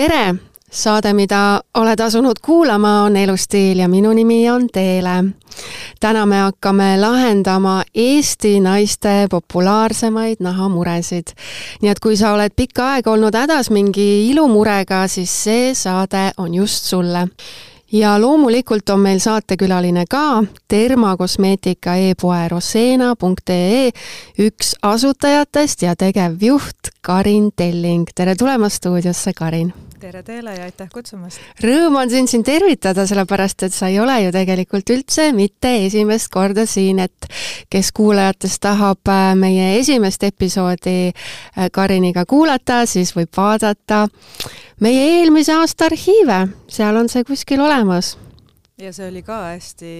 tere! saade, mida oled asunud kuulama, on Elustiil ja minu nimi on Teele. täna me hakkame lahendama Eesti naiste populaarsemaid nahamuresid. nii et kui sa oled pikka aega olnud hädas mingi ilumurega, siis see saade on just sulle ja loomulikult on meil saatekülaline ka termakosmeetika e-poe rosena.ee üks asutajatest ja tegevjuht Karin Telling. tere tulemast stuudiosse, Karin! Tere Teele ja aitäh kutsumast! Rõõm on sind siin tervitada, sellepärast et sa ei ole ju tegelikult üldse mitte esimest korda siin, et kes kuulajatest tahab äh, meie esimest episoodi äh, Kariniga kuulata, siis võib vaadata meie eelmise aasta arhiive, seal on see kuskil olemas ja see oli ka hästi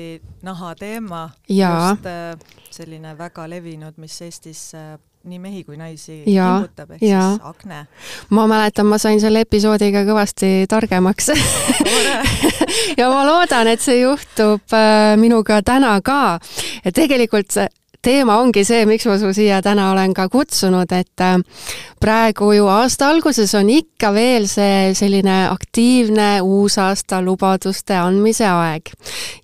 naha teema. just äh, selline väga levinud, mis Eestis nii mehi kui naisi kimbutab, ehk ja. siis akne. ma mäletan, ma sain selle episoodiga kõvasti targemaks ja ma loodan, et see juhtub äh, minuga täna ka. ja tegelikult see teema ongi see, miks ma su siia täna olen ka kutsunud, et äh, praegu ju aasta alguses on ikka veel see selline aktiivne uusaasta lubaduste andmise aeg.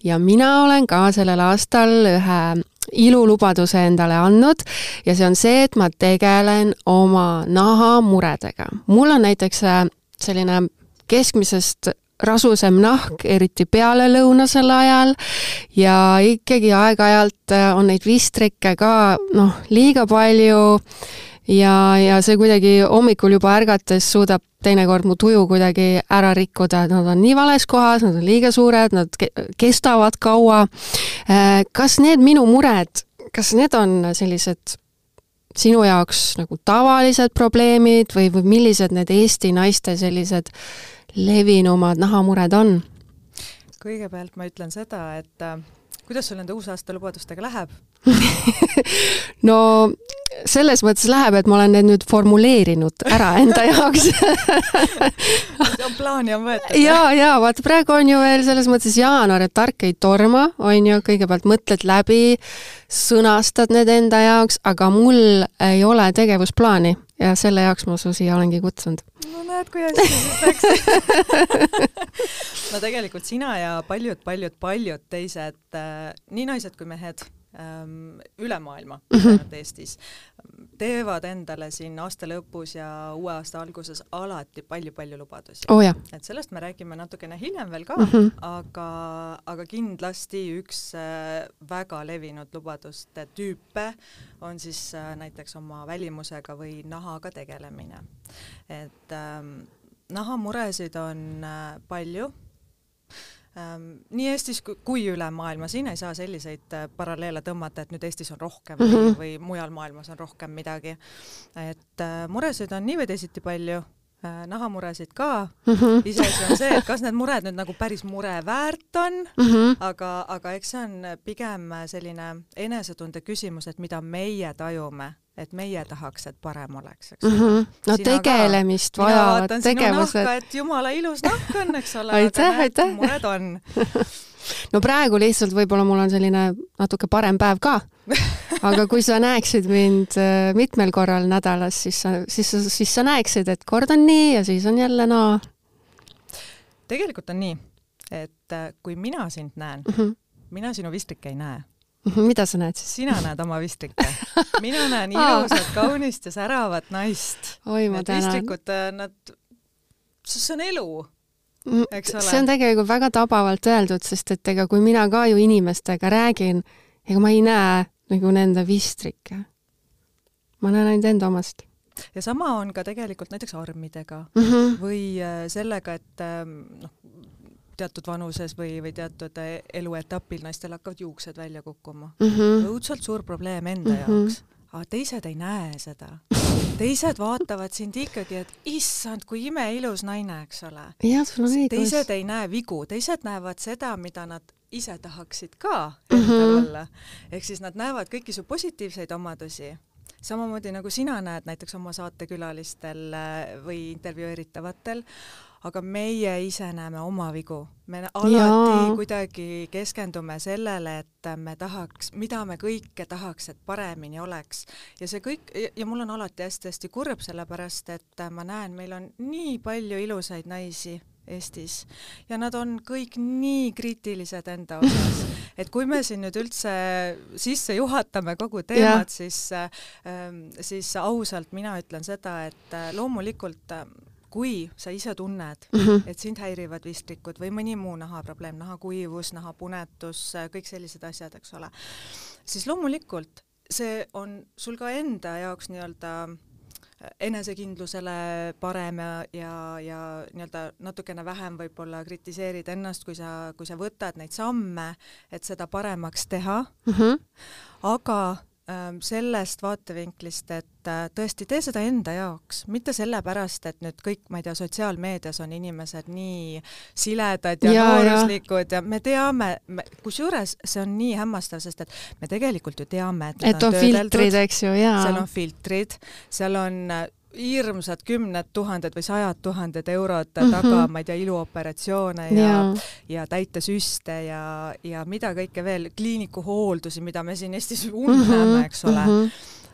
ja mina olen ka sellel aastal ühe ilulubaduse endale andnud ja see on see, et ma tegelen oma nahamuredega. mul on näiteks äh, selline keskmisest rasusem nahk, eriti pealelõunasel ajal ja ikkagi aeg-ajalt äh, on neid vistrikke ka noh, liiga palju ja, ja see kuidagi hommikul juba ärgates suudab teinekord mu tuju kuidagi ära rikkuda, et nad on nii vales kohas, nad on liiga suured, nad kestavad kaua. Äh, kas need minu mured, kas need on sellised sinu jaoks nagu tavalised probleemid või, või millised need Eesti naiste sellised levinumad nahamured on? kõigepealt ma ütlen seda, et äh, kuidas sul nende uusaasta lubadustega läheb? No selles mõttes läheb, et ma olen need nüüd formuleerinud ära enda jaoks. Plaani on võetud? ja, ja vaata, praegu on ju veel selles mõttes jaanuar, et tark ei torma, on ju, kõigepealt mõtled läbi, sõnastad need enda jaoks, aga mul ei ole tegevusplaani ja selle jaoks ma su siia olengi kutsunud. no näed, kui hästi siis läks no tegelikult sina ja paljud-paljud-paljud teised, äh, nii naised kui mehed ähm, üle maailma mm, -hmm. ainult Eestis, teevad endale siin aasta lõpus ja uue aasta alguses alati palju-palju lubadusi oh,. et sellest me räägime natukene hiljem veel ka mm, -hmm. aga, aga kindlasti üks äh, väga levinud lubaduste tüüpe on siis äh, näiteks oma välimusega või nahaga tegelemine. et ähm, nahamuresid on äh, palju nii Eestis kui üle maailma, siin ei saa selliseid äh, paralleele tõmmata, et nüüd Eestis on rohkem mm -hmm. või, või mujal maailmas on rohkem midagi. et äh, muresid on nii või teisiti palju äh,, nahamuresid ka mm -hmm.. iseasi on see, et kas need mured nüüd nagu päris mure väärt on mm, -hmm. aga, aga eks see on pigem selline enesetunde küsimus, et mida meie tajume et meie tahaks, et parem oleks, eks mm. -hmm. no Sina tegelemist ka. vajavad tegevused. et jumala ilus nahk on, eks ole aitäh, aitäh. mured on no praegu lihtsalt võib-olla mul on selline natuke parem päev ka. aga kui sa näeksid mind äh, mitmel korral nädalas, siis sa, siis sa, siis sa näeksid, et kord on nii ja siis on jälle naa no.. tegelikult on nii, et äh, kui mina sind näen mm, -hmm. mina sinu vistrikke ei näe mida sa näed siis? sina näed oma vistrikke. mina näen ilusat, kaunist ja säravat naist. tänan. vistrikud, äh, nad, see on elu, mm, eks ole. see on tegelikult väga tabavalt öeldud, sest et ega kui mina ka ju inimestega räägin, ega ma ei näe nagu nende vistrikke. ma näen ainult enda omast ja sama on ka tegelikult näiteks armidega mm -hmm. või äh, sellega, et ähm, noh, teatud vanuses või, või teatud eh, eluetapil naistel hakkavad juuksed välja kukkuma mm. -hmm. õudselt suur probleem enda mm -hmm. jaoks, aga teised ei näe seda. teised vaatavad sind ikkagi, et issand, kui imeilus naine, eks ole. jah, sul on õigus. teised ei näe vigu, teised näevad seda, mida nad ise tahaksid ka endal mm -hmm. olla. ehk siis nad näevad kõiki su positiivseid omadusi samamoodi nagu sina näed näiteks oma saatekülalistel eh, või intervjueeritavatel, aga meie ise näeme oma vigu. me alati Jaa. kuidagi keskendume sellele, et me tahaks, mida me kõike tahaks, et paremini oleks. ja see kõik, ja mul on alati hästi-hästi kurb, sellepärast et ma näen, meil on nii palju ilusaid naisi Eestis ja nad on kõik nii kriitilised enda osas, et kui me siin nüüd üldse sisse juhatame kogu teemat, siis, ähm, siis ausalt mina ütlen seda, et äh, loomulikult äh, kui sa ise tunned mm, -hmm. et sind häirivad vistrikud või mõni muu nahaprobleem, nahakuivus, nahapunetus, äh, kõik sellised asjad, eks ole, siis loomulikult see on sul ka enda jaoks nii-öelda enesekindlusele parem ja, ja, ja nii-öelda natukene vähem võib-olla kritiseerid ennast, kui sa, kui sa võtad neid samme, et seda paremaks teha mm. -hmm. aga sellest vaatevinklist, et äh, tõesti tee seda enda jaoks, mitte sellepärast, et nüüd kõik, ma ei tea, sotsiaalmeedias on inimesed nii siledad ja, ja nooruslikud ja, ja me teame, kusjuures see on nii hämmastav, sest et me tegelikult ju teame, et et on, on filtrid, eks ju, jaa. seal on filtrid, seal on äh, hirmsad kümned tuhanded või sajad tuhanded eurod mm -hmm. taga, ma ei tea, iluoperatsioone ja yeah., ja täitesüste ja, ja mida kõike veel, kliinikuhooldusi, mida me siin Eestis uneleme mm, -hmm. eks ole mm. -hmm.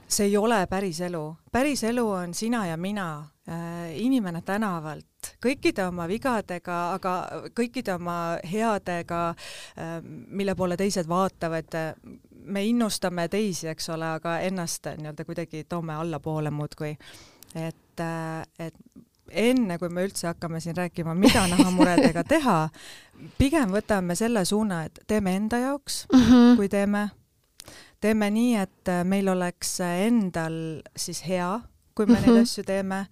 see ei ole päris elu. päris elu on sina ja mina äh,, inimene tänavalt, kõikide oma vigadega, aga kõikide oma headega äh,, mille poole teised vaatavad äh,, me innustame teisi, eks ole, aga ennast nii-öelda kuidagi toome allapoole muudkui et, äh, et enne, kui me üldse hakkame siin rääkima, mida nahamuredega teha, pigem võtame selle suuna, et teeme enda jaoks mm, -hmm. kui teeme, teeme nii, et äh, meil oleks endal siis hea, kui me mm -hmm. neid mhm. asju teeme,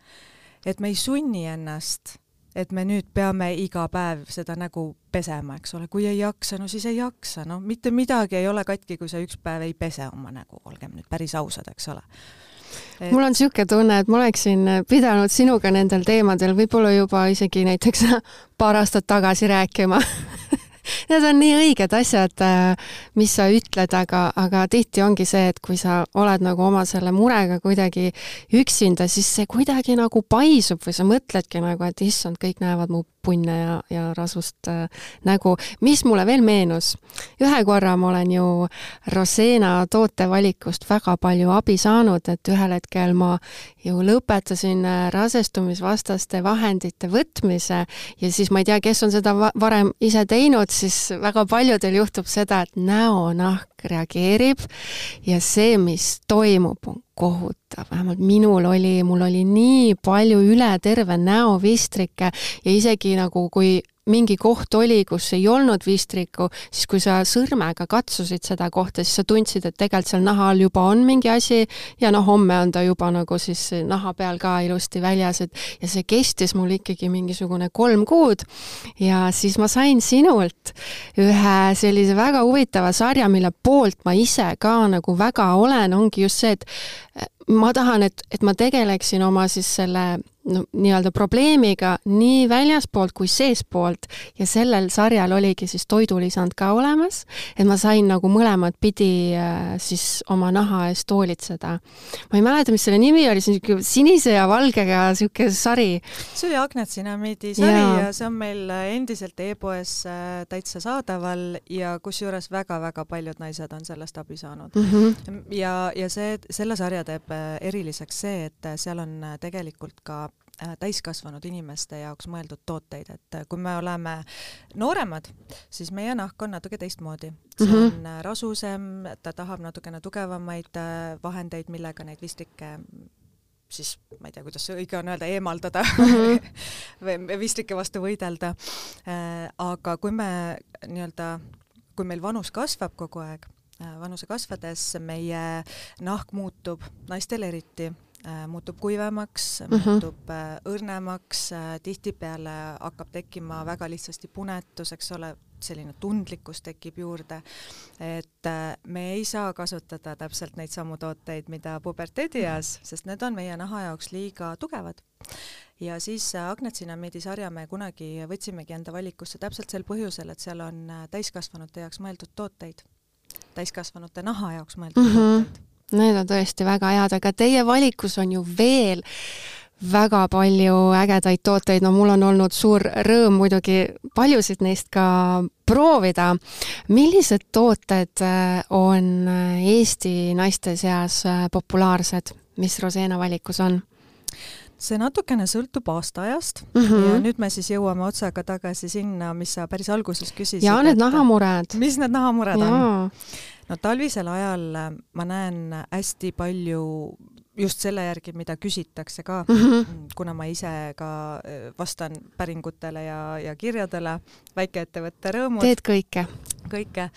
et me ei sunni ennast, et me nüüd peame iga päev seda nägu pesema, eks ole, kui ei jaksa, no siis ei jaksa, no mitte midagi ei ole katki, kui sa üks päev ei pese oma nägu, olgem nüüd päris ausad, eks ole et... mul on niisugune tunne, et ma oleksin pidanud sinuga nendel teemadel võib-olla juba isegi näiteks paar aastat tagasi rääkima. Need on nii õiged asjad, mis sa ütled, aga, aga tihti ongi see, et kui sa oled nagu oma selle murega kuidagi üksinda, siis see kuidagi nagu paisub või sa mõtledki nagu, et issand, kõik näevad mu punne ja, ja rasvust äh, nägu. mis mulle veel meenus, ühe korra ma olen ju Rosena tootevalikust väga palju abi saanud, et ühel hetkel ma ju lõpetasin äh, rasestumisvastaste vahendite võtmise ja siis ma ei tea, kes on seda varem ise teinud, siis väga paljudel juhtub seda, et näonahk reageerib. Ja see, mis toimub, on kohutav, vähemalt minul oli, mul oli nii palju üle terve näo vistrikke ja isegi nagu kui mingi koht oli, kus ei olnud vistrikku, siis kui sa sõrmega katsusid seda kohta, siis sa tundsid, et tegelikult seal naha all juba on mingi asi ja noh, homme on ta juba nagu siis naha peal ka ilusti väljas, et ja see kestis mul ikkagi mingisugune kolm kuud. Ja siis ma sain sinult ühe sellise väga huvitava sarja, mille poolt ma ise ka nagu väga olen, ongi just see, et ma tahan, et, et ma tegeleksin oma siis selle no nii-öelda probleemiga nii väljaspoolt kui seespoolt ja sellel sarjal oligi siis toidulisand ka olemas, et ma sain nagu mõlemat pidi äh, siis oma naha eest hoolitseda. ma ei mäleta, mis selle nimi oli, see on niisugune sinise ja valgega niisugune sari. see oli Agnetsinamiidi sari ja. ja see on meil endiselt e-poes äh, täitsa saadaval ja kusjuures väga-väga paljud naised on sellest abi saanud mm. -hmm. ja, ja see, selle sarja teeb äh, eriliseks see, et seal on tegelikult ka Äh, täiskasvanud inimeste jaoks mõeldud tooteid, et äh, kui me oleme nooremad, siis meie nahk on natuke teistmoodi. see mhm. on mm -hmm. rasusem, ta tahab natukene tugevamaid vahendeid, millega neid vistikke siis ma ei tea, kuidas see õige on öelda, eemaldada mm -hmm. või vistrike vastu võidelda. aga kui me nii-öelda, kui meil vanus kasvab kogu aeg, vanuse kasvades meie nahk muutub, naistel eriti Äh, muutub kuivemaks mm, -hmm. muutub äh, õrnemaks, äh, tihtipeale hakkab tekkima väga lihtsasti punetus, eks ole, selline tundlikkus tekib juurde, et me ei saa kasutada täpselt neid samu tooteid, mida puberteedieas, sest need on meie naha jaoks liiga tugevad. ja siis Agnetsinamiidi sarja me kunagi võtsimegi enda valikusse täpselt sel põhjusel, et seal on täiskasvanute jaoks mõeldud tooteid, täiskasvanute naha jaoks mõeldud mm -hmm. tooteid Need on tõesti väga head, aga teie valikus on ju veel väga palju ägedaid tooteid, no mul on olnud suur rõõm muidugi paljusid neist ka proovida. millised tooted äh, on Eesti naiste seas populaarsed, mis Rosena valikus on? See natukene sõltub aastaajast mm -hmm. ja nüüd me siis jõuame otsaga tagasi sinna, mis sa päris alguses küsisid. ja need nahamured. mis need nahamured ja. on? no talvisel ajal äh, ma näen hästi palju just selle järgi, mida küsitakse ka mm, -hmm. kuna ma ise ka äh, vastan päringutele ja, ja kirjadele, väikeettevõtte rõõmud. teed kõike? kõike,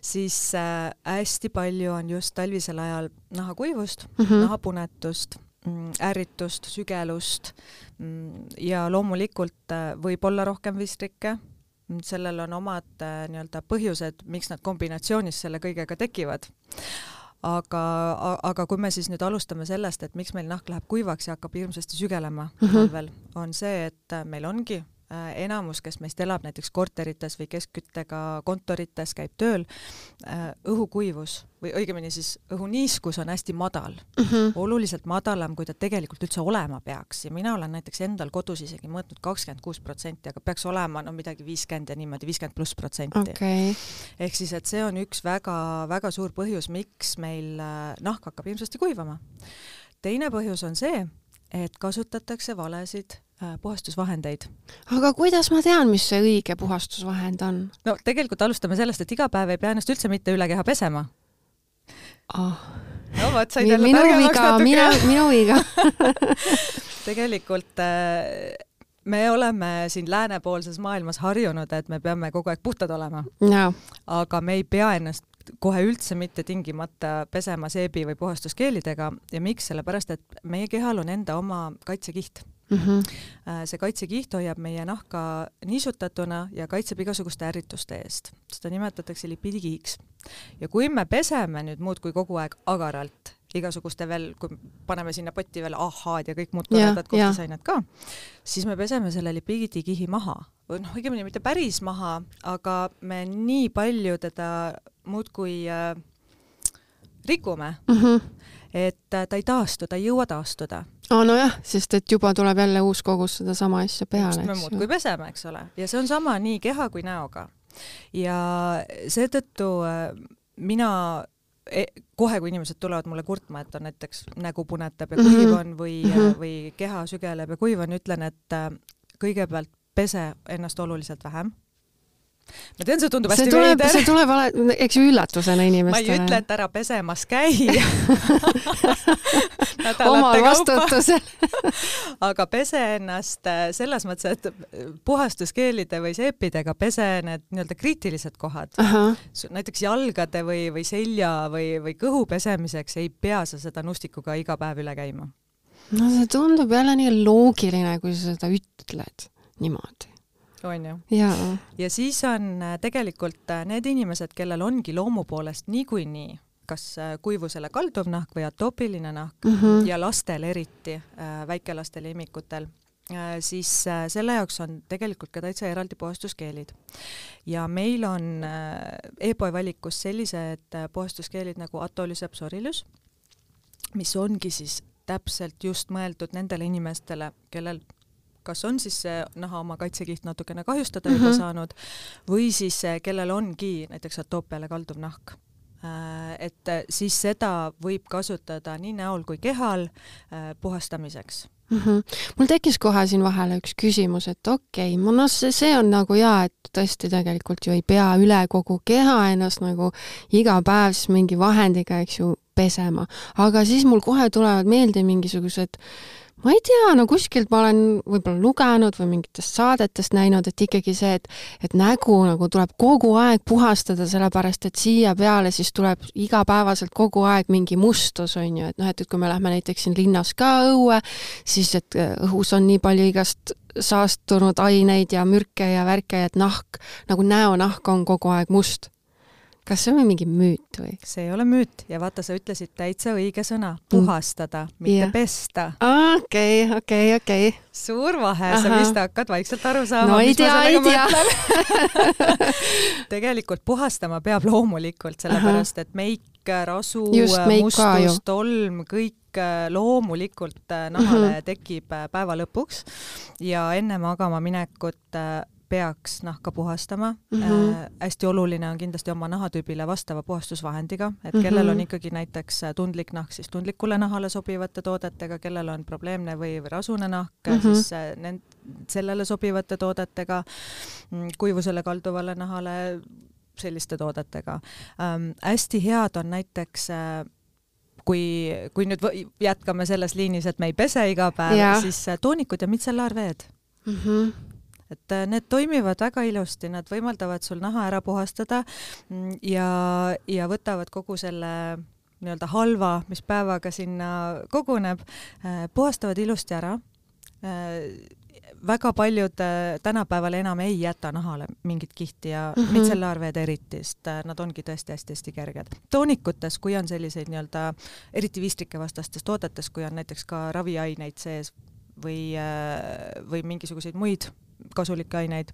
siis äh, hästi palju on just talvisel ajal nahakuivust mm, -hmm. nahapunetust ärritust, sügelust mm, ja loomulikult äh, võib olla rohkem vistrikke, mm, sellel on omad äh, nii-öelda põhjused, miks nad kombinatsioonis selle kõigega tekivad. aga, aga kui me siis nüüd alustame sellest, et miks meil nahk läheb kuivaks ja hakkab hirmsasti sügelema mm -hmm. talvel, on see, et äh, meil ongi enamus, kes meist elab näiteks korterites või keskküttega kontorites, käib tööl, äh, õhukuivus või õigemini siis õhuniiskus on hästi madal. Mm, -hmm. oluliselt madalam, kui ta tegelikult üldse olema peaks. Ja mina olen näiteks endal kodus isegi mõõtnud kakskümmend kuus protsenti, aga peaks olema no midagi viiskümmend ja niimoodi, viiskümmend pluss protsenti. Okay.. ehk siis, et see on üks väga-väga suur põhjus, miks meil äh, nahk hakkab hirmsasti kuivama. teine põhjus on see, et kasutatakse valesid Äh, puhastusvahendeid. aga kuidas ma tean, mis see õige puhastusvahend on? no tegelikult alustame sellest, et iga päev ei pea ennast üldse mitte üle keha pesema oh.. no vot, said jälle targemaks natuke. minu, viga tegelikult äh, me oleme siin läänepoolses maailmas harjunud, et me peame kogu aeg puhtad olema no.. aga me ei pea ennast kohe üldse mitte tingimata pesema seebi või puhastuskeelidega ja miks, sellepärast et meie kehal on enda oma kaitsekiht mm. -hmm. see kaitsekiht hoiab meie nahka niisutatuna ja kaitseb igasuguste ärrituste eest. seda nimetatakse lipiidikihiks. ja kui me peseme nüüd muudkui kogu aeg agaralt, igasuguste veel, kui paneme sinna potti veel ahhaad ja kõik muud toredad kohtusained ka, siis me peseme selle lipiidikihi maha. või noh, õigemini mitte päris maha, aga me nii palju teda muudkui äh, rikume mm, -hmm. et äh, ta ei taastu, ta ei jõua taastuda aa nojah, sest et juba tuleb jälle uus kogus sedasama asja peale, me muudkui peseme, eks ole, ja see on sama nii keha kui näoga. ja seetõttu äh, mina kohe, kui inimesed tulevad mulle kurtma, et on näiteks nägu punetab ja kuiv on või mm, -hmm. või keha sügeleb ja kuiv on, ütlen, et äh, kõigepealt pese ennast oluliselt vähem ma tean, see tundub hästi veider. see tuleb alati, eks ju üllatusena inimestele. ma ei ütle, et ära pesemas käi omal vastutusel aga pese ennast äh, selles mõttes, et puhastuskeelide või seepidega pese need nii-öelda kriitilised kohad. näiteks jalgade või, või selja või, või kõhu pesemiseks ei pea sa seda nustikuga iga päev üle käima. no see tundub jälle nii loogiline, kui sa seda ütled niimoodi on ju? ja, ja siis on äh, tegelikult äh, need inimesed, kellel ongi loomu poolest niikuinii kas äh, kuivusele kalduv nahk või atoopiline nahk mm -hmm. ja lastel eriti, väikelastel ja imikutel, siis selle jaoks on tegelikult ka täitsa eraldi puhastuskeelid. ja meil on e-poe valikus sellised puhastuskeelid nagu Atolys Psorilus, mis ongi siis täpselt just mõeldud nendele inimestele, kellel kas on siis see naha oma kaitsekiht natukene kahjustada juba mm -hmm. saanud või siis kellel ongi näiteks atoopiale kalduv nahk äh, et siis seda võib kasutada nii näol kui kehal äh, puhastamiseks mm. -hmm. mul tekkis kohe siin vahele üks küsimus, et okei okay,, no see, see on nagu jaa, et tõesti tegelikult ju ei pea üle kogu keha ennast nagu iga päev siis mingi vahendiga, eks ju, pesema, aga siis mul kohe tulevad meelde mingisugused ma ei tea, no kuskilt ma olen võib-olla lugenud või mingitest saadetest näinud, et ikkagi see, et, et nägu nagu tuleb kogu aeg puhastada, sellepärast et siia peale siis tuleb igapäevaselt kogu aeg mingi mustus, on ju, et noh, et, et kui me lähme näiteks siin linnas ka õue, siis et äh, õhus on nii palju igast saastunud aineid ja mürke ja värke, et nahk, nagu näonahk on kogu aeg must kas see on mingi müüt või? see ei ole müüt ja vaata, sa ütlesid täitsa õige sõna, puhastada mm., mitte yeah. pesta. okei, okei, okei. suur vahe, sa vist hakkad vaikselt aru saama. no ei tea, ei tea tegelikult puhastama peab loomulikult, sellepärast et meik rasu, mustus, tolm, kõik äh, loomulikult äh, nahale mm. -hmm. tekib äh, päeva lõpuks ja enne magama minekut peaks nahka puhastama mm. -hmm. Äh, hästi oluline on kindlasti oma nahatüübile vastava puhastusvahendiga, et Mhm. kellel on ikkagi näiteks tundlik nahk, siis tundlikule nahale sobivate toodetega, kellel on probleemne või, või rasune nahk mm. -hmm. siis äh, nend-, sellele sobivate toodetega, kuivusele kalduvale nahale selliste toodetega ähm,. hästi head on näiteks äh, kui, kui nüüd jätkame selles liinis, et me ei pese iga päev, siis äh, toonikud ja mitsellaarveed mm. -hmm. Et äh, need toimivad väga ilusti, nad võimaldavad sul naha ära puhastada mm, ja, ja võtavad kogu selle nii-öelda halva, mis päevaga sinna koguneb, puhastavad ilusti ära. väga paljud äh, tänapäeval enam ei jäta nahale mingit kihti ja mm. -hmm. mitsellaarveed eriti, sest äh, nad ongi tõesti hästi-hästi kerged. toonikutes, kui on selliseid nii-öelda, eriti vistrikevastastes toodetes, kui on näiteks ka raviaineid sees või, või mingisuguseid muid kasulikke aineid,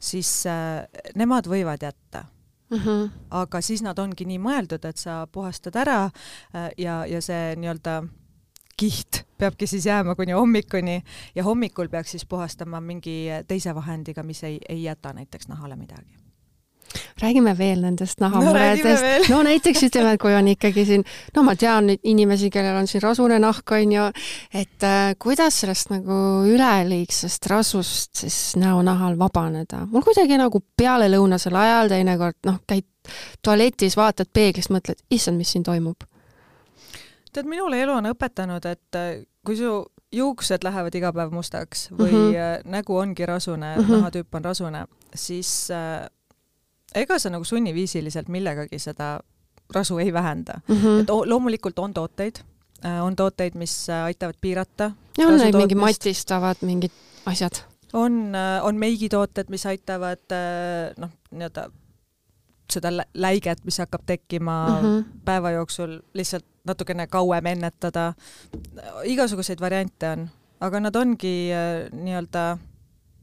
siis äh, nemad võivad jätta Mm -hmm. aga siis nad ongi nii mõeldud, et sa puhastad ära äh, ja, ja see nii-öelda kiht peabki siis jääma kuni hommikuni ja hommikul peaks siis puhastama mingi teise vahendiga, mis ei, ei jäta näiteks nahale midagi. Räägime veel nendest nahamuredest no näiteks ütleme, et kui on ikkagi siin, no ma tean nüüd inimesi, kellel on siin rasune nahk, on ju, et äh, kuidas sellest nagu üleliigsest rasust siis näonahal vabaneda. mul kuidagi nagu pealelõunasel ajal teinekord noh, käid tualetis, vaatad peeglist, mõtled, issand, mis siin toimub. tead, minule elu on õpetanud, et äh, kui su juuksed lähevad iga päev mustaks või Mhm. mm -hmm. nägu ongi rasune mm. -hmm. nahatüüp on rasune, siis äh, ega sa nagu sunniviisiliselt millegagi seda rasu ei vähenda Mm -hmm. et loomulikult on tooteid, on tooteid, mis äh, aitavad piirata, ja on neid mingi matistavad mingid asjad. on, on meigitooted, mis aitavad äh, noh, nii-öelda seda lä- läiget, mis hakkab tekkima mm. -hmm. päeva jooksul lihtsalt natukene kauem ennetada. igasuguseid variante on, aga nad ongi äh, nii-öelda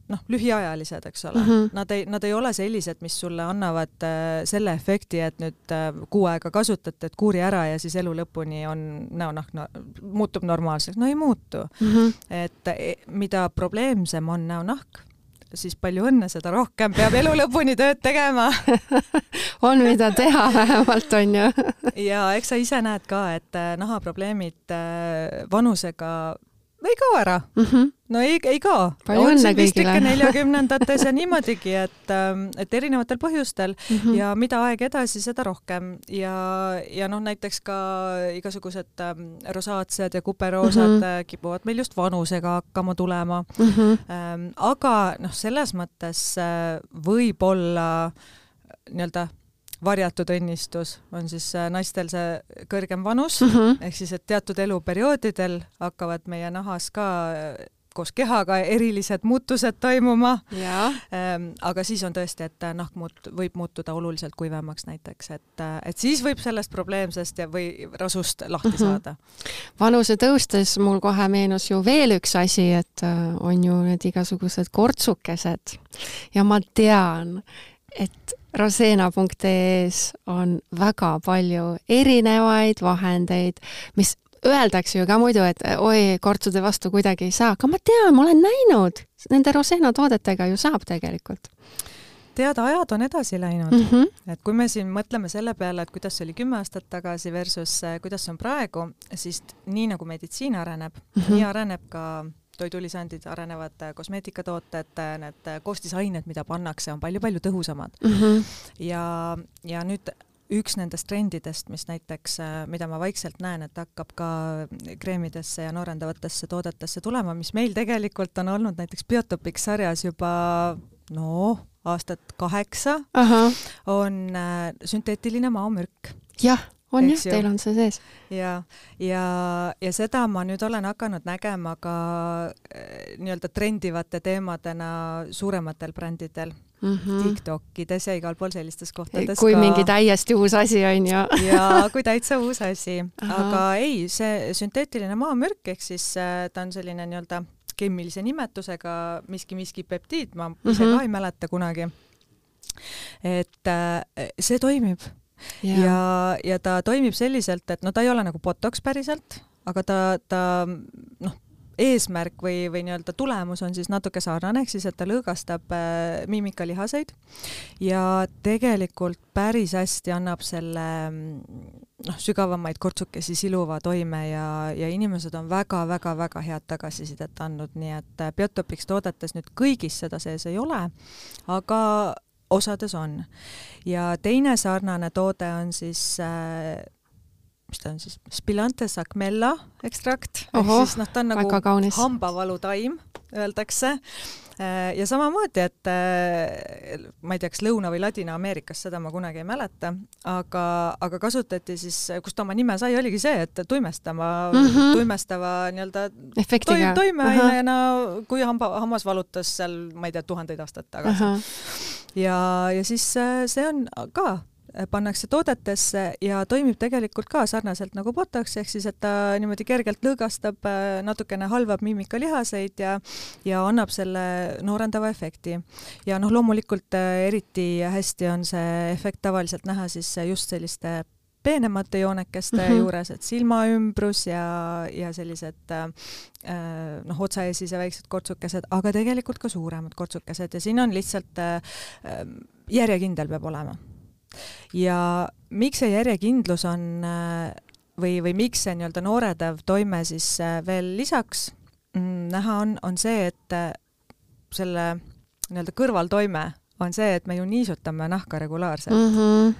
noh, lühiajalised, eks ole mm. -hmm. Nad ei, nad ei ole sellised, mis sulle annavad äh, selle efekti, et nüüd äh, kuu aega kasutad, teed kuuri ära ja siis elu lõpuni on näonahk no, muutub normaalseks. no ei muutu Mm -hmm. et e- mida probleemsem on näonahk, siis palju õnne, seda rohkem peab elu lõpuni tööd tegema. on, mida teha vähemalt, on ju. ja eks sa ise näed ka, et äh, nahaprobleemid äh, vanusega ei kao ära. Mm -hmm. no ei, ei kao. On siin vist ikka neljakümnendates ja niimoodigi, et, ähm, et erinevatel põhjustel Mm -hmm. ja mida aeg edasi, seda rohkem ja, ja noh, näiteks ka igasugused ähm, rosaatsed ja kuperoosad mm. -hmm. kipuvad meil just vanusega hakkama tulema Mm -hmm. ähm, aga noh, selles mõttes äh, võib-olla nii-öelda varjatud õnnistus on siis äh, naistel see kõrgem vanus Mm -hmm. ehk siis, et teatud eluperioodidel hakkavad meie nahas ka äh, koos kehaga erilised muutused toimuma ähm, aga siis on tõesti, et äh, nahk muut-, võib muutuda oluliselt kuivemaks näiteks, et, et siis võib sellest probleemsest ja, või rasust lahti Mhm. saada. vanuse tõustes mul kohe meenus ju veel üks asi, et on ju need igasugused kortsukesed ja ma tean, et roseena.ee-s on väga palju erinevaid vahendeid, mis öeldakse ju ka muidu, et oi, kortsude vastu kuidagi ei saa, aga ma tean, ma olen näinud, nende roseena toodetega ju saab tegelikult tead, ajad on edasi läinud mm. -hmm. et kui me siin mõtleme selle peale, et kuidas see oli kümme aastat tagasi versus äh, kuidas on praegu, siis nii nagu meditsiin areneb mm, Mhm. -hmm. nii areneb ka toidulisandid, arenevad äh, kosmeetikatooted, äh, need äh, koostisained, mida pannakse, on palju-palju tõhusamad. Mm -hmm. ja, ja nüüd üks nendest trendidest, mis näiteks, mida ma vaikselt näen, et hakkab ka kreemidesse ja noorendavatesse toodetesse tulema, mis meil tegelikult on olnud näiteks Biotopics sarjas juba noh, aastat kaheksa, on äh, sünteetiline maomürk jah, on jah, teil on see sees ja, ja, ja seda ma nüüd olen hakanud nägema ka äh, nii-öelda trendivate teemadena suurematel brändidel mm. -hmm. TikTokides ja igal pool sellistes kohtades kui ka. mingi täiesti uus asi on ju. ja kui täitsa uus asi, aga ei, see sünteetiline maamürk ehk siis äh, ta on selline nii-öelda keemilise nimetusega miski-miski peptiid, ma ise Mhm. ka ei mäleta kunagi. et äh, see toimib ja, ja, ja ta toimib selliselt, et no ta ei ole nagu botox päriselt, aga ta, ta noh, eesmärk või, või nii-öelda tulemus on siis natuke sarnane, ehk siis et ta lõõgastab äh, miimikalihaseid. Ja tegelikult päris hästi annab selle noh, sügavamaid kortsukesi siluva toime ja, ja inimesed on väga-väga-väga head tagasisidet andnud, nii et äh, Biotopics toodetes nüüd kõigis seda sees ei ole, aga osades on. ja teine sarnane toode on siis äh, mis ta on siis, Spilante sacmella ekstrakt, ehk siis noh, ta on nagu hambavalutaim, öeldakse. Äh, ja samamoodi, et äh, ma ei tea, kas Lõuna- või Ladina-Ameerikas, seda ma kunagi ei mäleta, aga, aga kasutati siis, kust ta oma nime sai, oligi see, et tuimestama mm, -hmm. tuimestava nii-öelda toim, toimeainena, kui hamba, hammas valutas seal, ma ei tea, tuhandeid aastaid tagasi. Ja, ja siis äh, see on ka pannakse toodetesse ja toimib tegelikult ka sarnaselt nagu Botox, ehk siis et ta niimoodi kergelt lõõgastab, äh, natukene halvab miimikalihaseid ja ja annab selle noorendava efekti. ja noh, loomulikult äh, eriti hästi on see efekt tavaliselt näha siis just selliste peenemate joonekeste mm -hmm. juures, et silmaümbrus ja, ja sellised äh, noh, otsaeesis ja väiksed kortsukesed, aga tegelikult ka suuremad kortsukesed ja siin on lihtsalt äh, järjekindel peab olema ja miks see järjekindlus on äh, või, või miks see nii-öelda nooredav toime siis äh, veel lisaks mm, näha on, on see, et äh, selle nii-öelda kõrvaltoime on see, et me ju niisutame nahka regulaarselt mm. -hmm.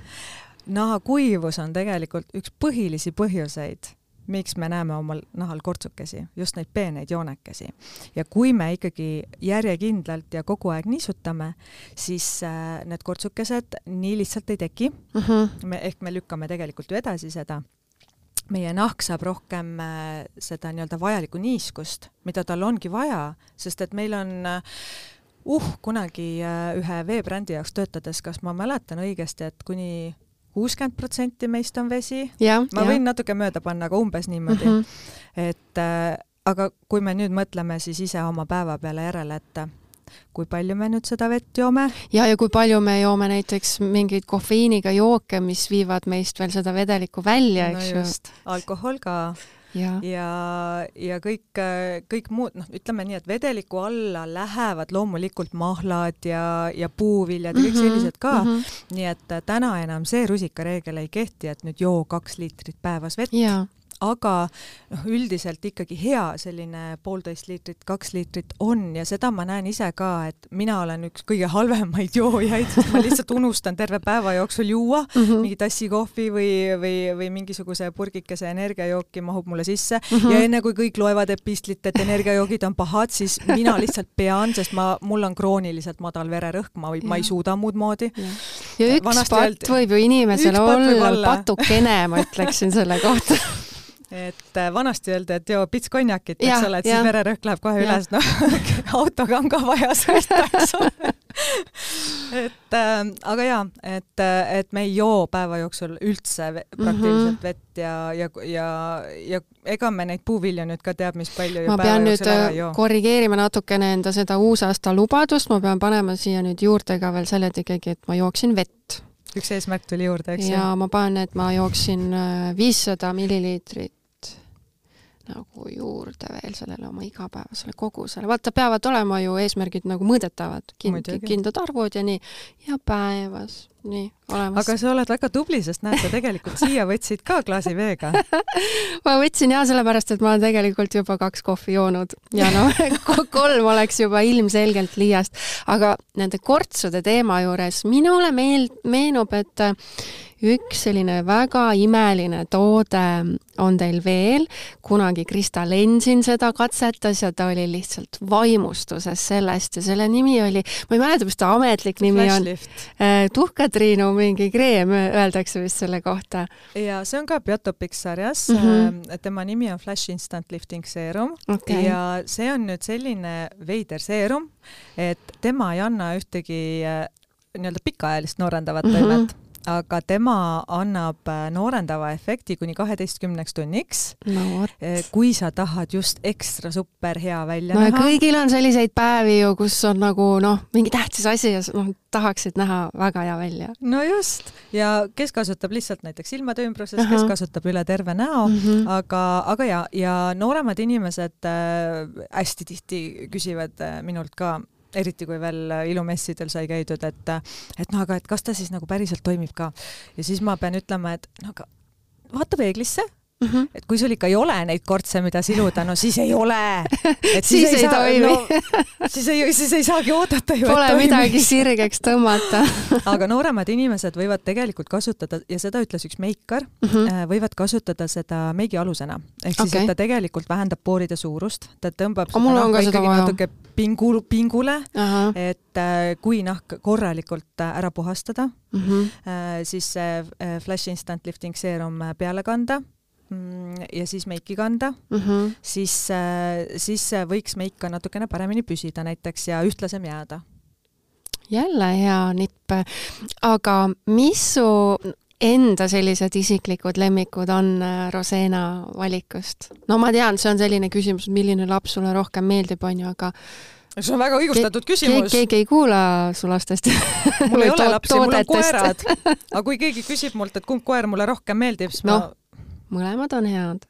Nahakuivus on tegelikult üks põhilisi põhjuseid miks me näeme omal nahal kortsukesi, just neid peeneid joonekesi. ja kui me ikkagi järjekindlalt ja kogu aeg niisutame, siis äh, need kortsukesed nii lihtsalt ei teki uh. Mhm. -huh. me ehk me lükkame tegelikult ju edasi seda meie nahk saab rohkem äh, seda nii-öelda vajalikku niiskust, mida tal ongi vaja, sest et meil on äh, uh, kunagi ühe veebrändi jaoks töötades, kas ma mäletan õigesti, et kuni kuuskümmend protsenti meist on vesi. ma ja. võin natuke mööda panna, aga umbes niimoodi mm. -hmm. et äh, aga kui me nüüd mõtleme siis ise oma päeva peale järele, et kui palju me nüüd seda vett joome? ja, ja kui palju me joome näiteks mingeid kofeiiniga jooke, mis viivad meist veel seda vedelikku välja, eks ju. alkohol ka ja, ja, ja kõik, kõik muud, noh, ütleme nii, et vedeliku alla lähevad loomulikult mahlad ja, ja puuviljad ja kõik mm -hmm, sellised ka mm. -hmm. nii et täna enam see rusikareegel ei kehti, et nüüd joo kaks liitrit päevas vett aga noh, üldiselt ikkagi hea selline poolteist liitrit, kaks liitrit on ja seda ma näen ise ka, et mina olen üks kõige halvemaid joojaid, sest ma lihtsalt unustan terve päeva jooksul juua mm -hmm. mingi tassi kohvi või, või, või mingisuguse purgikese energiajooki mahub mulle sisse mm -hmm. ja enne kui kõik loevad epistlit, et energiajoogid on pahad, siis mina lihtsalt pean, sest ma, mul on krooniliselt madal vererõhk, ma, ma ei suuda muud moodi. ja üks Vanasti patt öeldi, võib ju inimesel olla, olla patukene, ma ütleksin selle kohta et äh, vanasti öeldi, et joo pits konjakit, eks ole, et siis vererõhk läheb kohe ja. üles, noh autoga on ka vaja sõita, eks ole et äh, aga jaa, et, äh, et me ei joo päeva jooksul üldse praktiliselt mm -hmm. vett ja, ja, ja, ja ega me neid puuvilju nüüd ka teab, mis palju ma pean nüüd äh, korrigeerima natukene enda seda uusaasta lubadust, ma pean panema siia nüüd juurde ka veel selle ikkagi, et ma jooksin vett üks eesmärk tuli juurde, eks ju? ja ma panen, et ma jooksin viissada milliliitrit nagu juurde veel sellele oma igapäevasele kogusele. vaata, peavad olema ju eesmärgid nagu mõõdetavad. Kind,, kindlad arvud ja nii, ja päevas, nii, olemas. aga sa oled väga tubli, sest näed, sa tegelikult siia võtsid ka klaasi veega. Ma võtsin ja sellepärast, et ma olen tegelikult juba kaks kohvi joonud. Ja noh kolm oleks juba ilmselgelt liiast, aga nende kortsude teema juures minule meel-, meenub, et üks selline väga imeline toode on teil veel, kunagi Krista Lensin seda katsetas ja ta oli lihtsalt vaimustuses sellest ja selle nimi oli, ma ei mäleta, mis ta ametlik nimi on, äh, tuhkatriinu mingi kreem, öeldakse vist selle kohta. ja see on ka Biotopics sarjas. Mm, -hmm. tema nimi on Flash Instant Lifting Serum. Okay. ja see on nüüd selline veider seerum, et tema ei anna ühtegi äh, nii-öelda pikaajalist noorendavat toimet. mm -hmm aga tema annab äh, noorendava efekti kuni kaheteistkümneks tunniks no vot. kui sa tahad just ekstra super hea välja no näha. kõigil on selliseid päevi ju, kus on nagu noh, mingi tähtis asi ja noh, tahaksid näha väga hea välja no just, ja kes kasutab lihtsalt näiteks silmade ümbruses, kes Ahah. kasutab üle terve näo mm. -hmm. aga, aga ja, ja nooremad inimesed äh, hästi tihti küsivad äh, minult ka, eriti kui veel äh, ilumessidel sai käidud, et et noh, aga et kas ta siis nagu päriselt toimib ka. ja siis ma pean ütlema, et no aga vaata peeglisse, Mm -hmm. et kui sul ikka ei ole neid kortse, mida siluda, no siis ei ole. et Siis ei toimi. no,. siis ei, siis ei saagi oodata ju, Pole midagi sirgeks tõmmata aga nooremad inimesed võivad tegelikult kasutada ja seda ütles üks meikar mm. -hmm. Äh, võivad kasutada seda meigi alusena, ehk siis Okei. et ta tegelikult vähendab pooride suurust, ta tõmbab Aga mul on ka seda vaja. natuke pingul, pingule, ahah et äh, kui nahk korralikult äh, ära puhastada, mm -hmm. siis see Flash Instant Lifting Serum peale kanda ja siis meiki kanda, Mm -hmm. siis, siis äh, võiks meik ka natukene paremini püsida näiteks ja ühtlasem jääda. jälle hea nipp. aga mis su enda sellised isiklikud lemmikud on äh, Rosena valikust? no ma tean, see on selline küsimus, milline laps sulle rohkem meeldib, onju, aga see on väga õigustatud keegi, keegi ei kuula su lastest. mul ei ole lapsi, mul on koerad. aga kui keegi küsib mult, et kumb koer mulle rohkem meeldib, siis Noh, ma, mõlemad on head.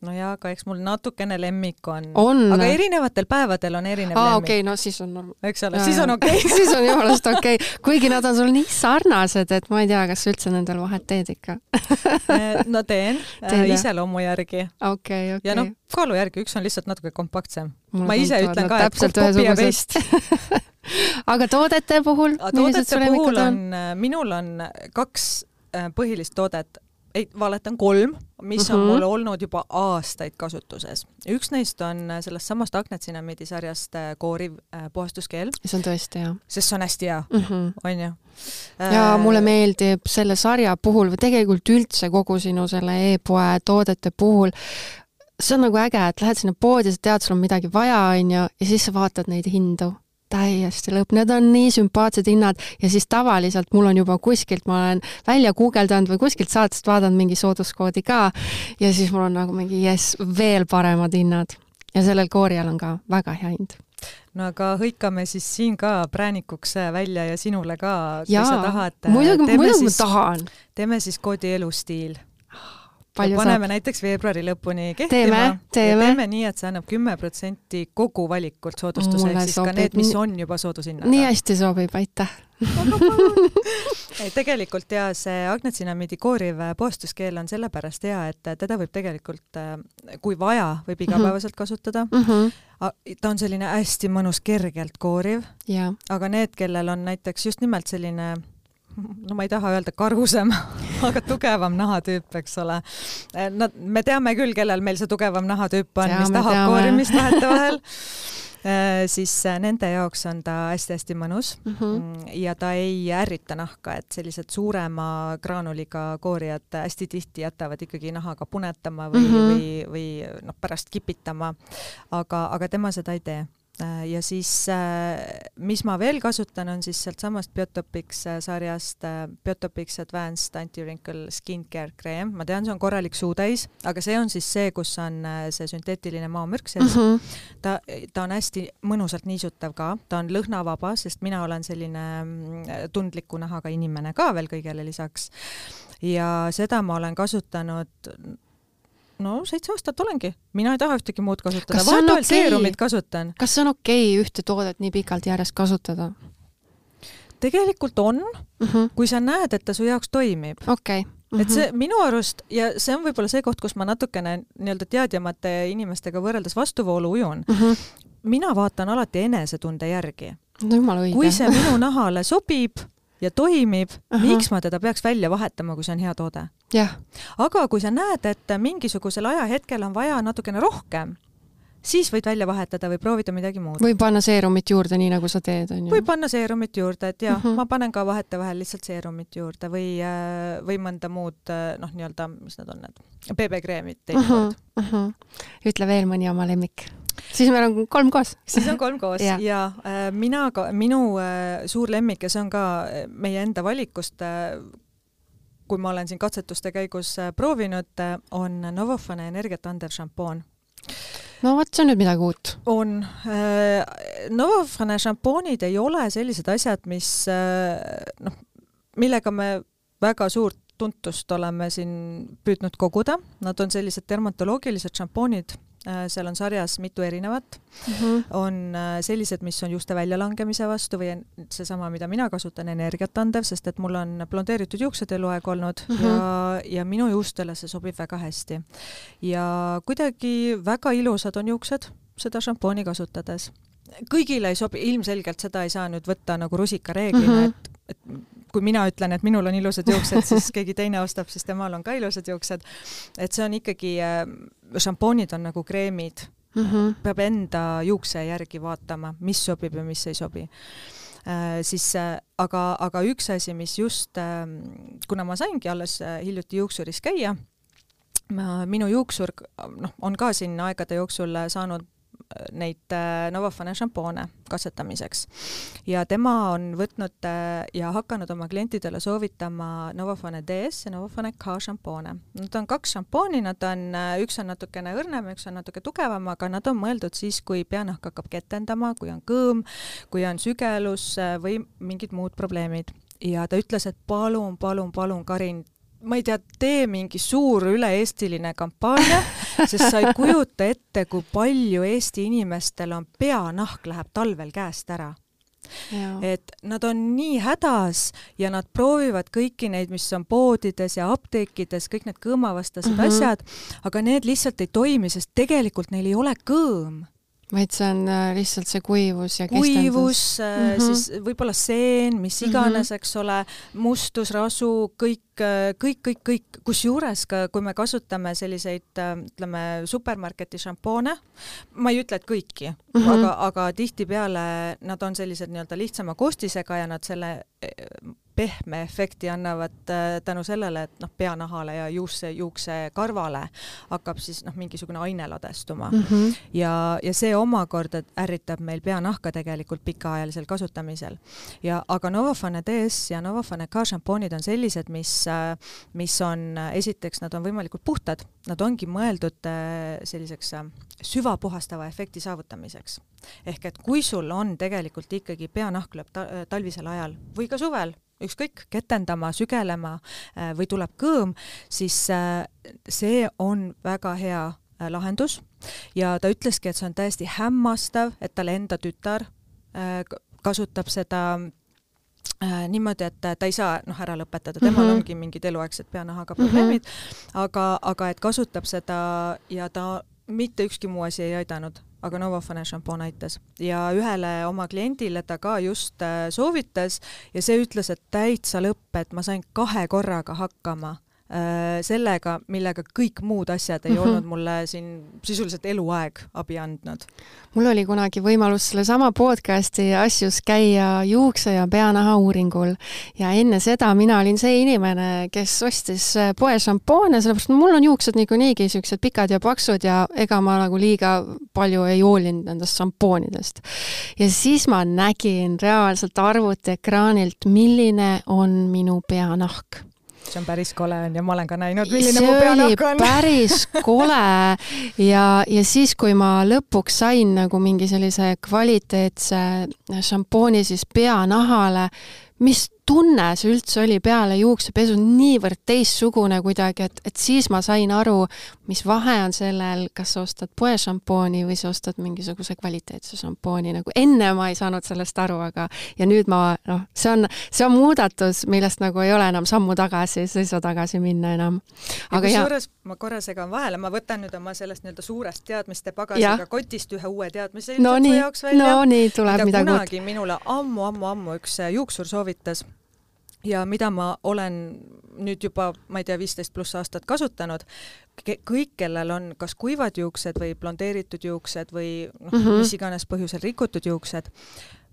no jaa, aga eks mul natukene lemmik on, on. aga erinevatel päevadel on erinev aa, lemmik okei, no siis on norm-. eks ole, siis on okei okay. siis on jumalast okei okay., kuigi nad on sul nii sarnased, et ma ei tea, kas sa üldse nendel vahet teed ikka. no teen äh, jah? iseloomu järgi okei, ja noh okei., kaalu järgi üks on lihtsalt natuke kompaktsem. Ma ise ütlen ka, et täpselt copy ja paste. aga toodete puhul, toodete puhul on? on, minul on kaks äh, põhilist toodet, ei, valetan, kolm, mis on Mhm. mul olnud juba aastaid kasutuses. üks neist on äh, sellest samast Agnetsinamiidi sarjast äh, kooriv äh, puhastuskeel, see on tõesti hea sest see on hästi hea, mm. -hmm. onju. ja mulle meeldib selle sarja puhul või tegelikult üldse kogu sinu selle e-poe toodete puhul, see on nagu äge, et lähed sinna poodi, sa tead, sul on midagi vaja, onju, ja siis sa vaatad neid hindu täiesti lõpp, need on nii sümpaatsed hinnad ja siis tavaliselt mul on juba kuskilt, ma olen välja guugeldanud või kuskilt saatest vaadanud mingi sooduskoodi ka ja siis mul on nagu mingi jess, veel paremad hinnad. ja sellel koorial on ka väga hea hind. no aga hõikame siis siin ka präänikuks välja ja sinule ka, kui Jaa, sa tahad. muidugi, muidugi ma tahan. teeme siis koodi elustiil. Palju saab? paneme näiteks veebruari lõpuni kehtima. Teeme, teeme. teeme nii, et see annab kümme protsenti kogu valikult soodustuse, ehk siis ka sobib need, mis on juba soodushinnaga. nii hästi sobib, aitäh. tegelikult ja see Agnetsinamiidi kooriv äh, puhastuskeel on sellepärast hea, et äh, teda võib tegelikult, kui vaja, võib igapäevaselt kasutada. ta on selline hästi mõnus, kergelt kooriv, aga need, kellel on näiteks just nimelt selline no ma ei taha öelda karusem, aga tugevam nahatüüp, eks ole. Nad, me teame küll, kellel meil see tugevam nahatüüp on, mis tahab koorimist vahetevahel. siis äh, nende jaoks on ta hästi-hästi mõnus Mhm. mm, ja ta ei ärrita nahka, et sellised suurema graanuliga koorijad hästi tihti jätavad ikkagi nahaga punetama või mm. -hmm. või, või noh, pärast kipitama. aga, aga tema seda ei tee Äh, ja siis, mis ma veel kasutan, on siis sealtsamast Biotopics äh, sarjast äh, Biotopics Advanced Anti-Wrinkle Skincare kreem, ma tean, see on korralik suutäis, aga see on siis see, kus on äh, see sünteetiline maomürk sees mm. -hmm. ta, ta on hästi mõnusalt niisutav ka, ta on lõhnavaba, sest mina olen selline mm, tundliku nahaga inimene ka veel kõigele lisaks. ja seda ma olen kasutanud no seitse aastat olengi, mina ei taha ühtegi muud kasutada, vahepeal okei? seerumit kasutan. kas see on okei okay, ühte toodet nii pikalt järjest kasutada? tegelikult on, kui sa näed, et ta su jaoks toimib. okei. et see minu arust ja see on võib-olla see koht, kus ma natukene nii-öelda teadjamate inimestega võrreldes vastuvoolu ujun. Mhm. mina vaatan alati enesetunde järgi. no jumala õige. kui see minu nahale sobib ja toimib, miks ma teda peaks välja vahetama, kui see on hea toode? aga kui sa näed, et mingisugusel ajahetkel on vaja natukene rohkem, siis võid välja vahetada või proovida midagi muud. või panna seerumit juurde, nii nagu sa teed, onju. või panna seerumit juurde, et jah uh, Mhm. -huh. ma panen ka vahetevahel lihtsalt seerumit juurde või, või mõnda muud noh, nii-öelda, mis need on need, BB-kreemid teinekord uh. -huh. ütle veel mõni oma lemmik. Siis meil on kolm koos. siis on kolm koos ja, ja äh, mina minu äh, suur lemmik ja see on ka äh, meie enda valikust äh, kui ma olen siin katsetuste käigus proovinud, on Novofane energiat andev šampoon no vot, see on nüüd midagi uut. on. Novofane šampoonid ei ole sellised asjad, mis noh, millega me väga suurt tuntust oleme siin püüdnud koguda, nad on sellised dermatoloogilised šampoonid, äh, seal on sarjas mitu erinevat mm, -hmm. on äh, sellised, mis on juuste väljalangemise vastu või seesama, mida mina kasutan, energiat andev, sest et mul on blondeeritud juuksed eluaeg olnud mm -hmm. ja, ja minu juustele see sobib väga hästi. ja kuidagi väga ilusad on juuksed seda šampooni kasutades kõigile ei sobi, ilmselgelt seda ei saa nüüd võtta nagu rusikareeglina mm, -hmm. et, et kui mina ütlen, et minul on ilusad juuksed, siis keegi teine ostab, siis temal on ka ilusad juuksed. et see on ikkagi äh,, šampoonid on nagu kreemid mm. -hmm. peab enda juukse järgi vaatama, mis sobib ja mis ei sobi äh,. siis äh, aga, aga üks asi, mis just äh,, kuna ma saingi alles äh, hiljuti juuksuris käia, minu juuksur noh, on ka siin aegade jooksul saanud neid äh, Novafane šampoone katsetamiseks. ja tema on võtnud äh, ja hakanud oma klientidele soovitama Novafane DS ja Novafane K šampoone. Nad on kaks šampooni, nad on, äh, üks on natukene õrnem, üks on natuke tugevam, aga nad on mõeldud siis, kui peanahk hakkab ketendama, kui on kõõm, kui on sügelus või mingid muud probleemid ja ta ütles, et palun, palun, palun, Karin, ma ei tea, tee mingi suur üle-eestiline kampaania, sest sa ei kujuta ette, kui palju Eesti inimestel on peanahk läheb talvel käest ära. et nad on nii hädas ja nad proovivad kõiki neid, mis on poodides ja apteekides, kõik need kõõmavastased mm -hmm. asjad, aga need lihtsalt ei toimi, sest tegelikult neil ei ole kõõm vaid see on äh, lihtsalt see kuivus ja kuivus, mm -hmm. siis võib-olla seen, mis mhm. iganes mm, -hmm. eks ole, mustus, rasu, kõik, äh, kõik, kõik, kõik, kusjuures ka kui me kasutame selliseid ütleme supermarketi šampoone, ma ei ütle, et kõiki mm, -hmm. aga, aga tihtipeale nad on sellised nii-öelda lihtsama koostisega ja nad selle pehme efekti annavad äh, tänu sellele, et noh, peanahale ja juukse, juuksekarvale hakkab siis noh, mingisugune aine ladestuma mm. -hmm. ja, ja see omakorda ärritab meil peanahka tegelikult pikaajalisel kasutamisel. ja aga Novafane DS ja Novafane K šampoonid on sellised, mis, äh, mis on, esiteks nad on võimalikult puhtad, nad ongi mõeldud äh, selliseks süvapuhastava efekti saavutamiseks. ehk et kui sul on tegelikult ikkagi peanahk lööb ta talvisel ajal või ka suvel, ükskõik, ketendama, sügelema äh, või tuleb kõõm, siis äh, see on väga hea äh, lahendus ja ta ütleski, et see on täiesti hämmastav, et tal enda tütar kasutab seda niimoodi, et ta ei saa noh, ära lõpetada, temal mm -hmm. ongi mingid eluaegsed peanahaga probleemid mm, -hmm. aga, aga et kasutab seda ja ta mitte ükski muu asi ei aidanud, aga Novafane šampoon aitas. Ja ühele oma kliendile ta ka just äh, soovitas ja see ütles, et täitsa lõpp, et ma sain kahe korraga hakkama sellega, millega kõik muud asjad ei mm -hmm. olnud mulle siin sisuliselt eluaeg abi andnud. mul oli kunagi võimalus sellesama podcasti asjus käia juukse- ja peanaha uuringul ja enne seda mina olin see inimene, kes ostis äh, poe šampoone, sellepärast mul on juuksed niikuinii siuksed pikad ja paksud ja ega ma nagu liiga palju ei hoolinud nendest šampoonidest. ja siis ma nägin reaalselt arvutiekraanilt, milline on minu peanahk see on päris kole on ja ma olen ka näinud, milline mu peanahk on. päris kole ja, ja siis, kui ma lõpuks sain nagu mingi sellise kvaliteetse šampooni siis peanahale, mis tunne see üldse oli peale juuksepesu, niivõrd teistsugune kuidagi, et, et siis ma sain aru, mis vahe on sellel, kas sa ostad poešampooni või sa ostad mingisuguse kvaliteetse šampooni, nagu enne ma ei saanud sellest aru, aga ja nüüd ma noh, see on, see on muudatus, millest nagu ei ole enam sammu tagasi, sa ei saa tagasi minna enam. aga kusjuures ma korra segan vahele, ma võtan nüüd oma sellest nii-öelda suurest teadmiste pagasiga kotist ühe uue teadmise no, nii, jaoks välja. no nii, tuleb midagi uut. kunagi minule ammu-ammu-ammu üks juuksur soovitas ja mida ma olen nüüd juba, ma ei tea, viisteist pluss aastat kasutanud, kõik, kellel on kas kuivad juuksed või blondeeritud juuksed või noh mm -hmm., mis iganes põhjusel rikutud juuksed,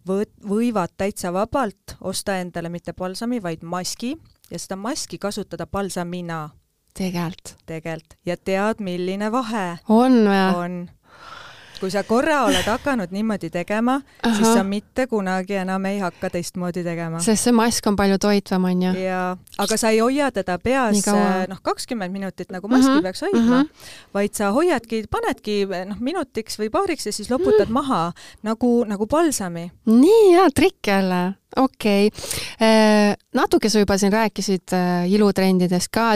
võivad täitsa vabalt osta endale mitte palsami, vaid maski ja seda maski kasutada palsamina. tegelikult? tegelikult. ja tead, milline vahe? on või? on kui sa korra oled hakanud niimoodi tegema, siis sa mitte kunagi enam ei hakka teistmoodi tegema. sest see mask on palju toitvam, on ju. jaa, aga sa ei hoia teda peas noh, kakskümmend minutit nagu maski mm -hmm. peaks hoidma mm, -hmm. vaid sa hoiadki, panedki noh, minutiks või paariks ja siis loputad mm -hmm. maha nagu, nagu palsami. nii hea trikk jälle okei okay., natuke sa juba siin rääkisid äh, ilutrendidest ka,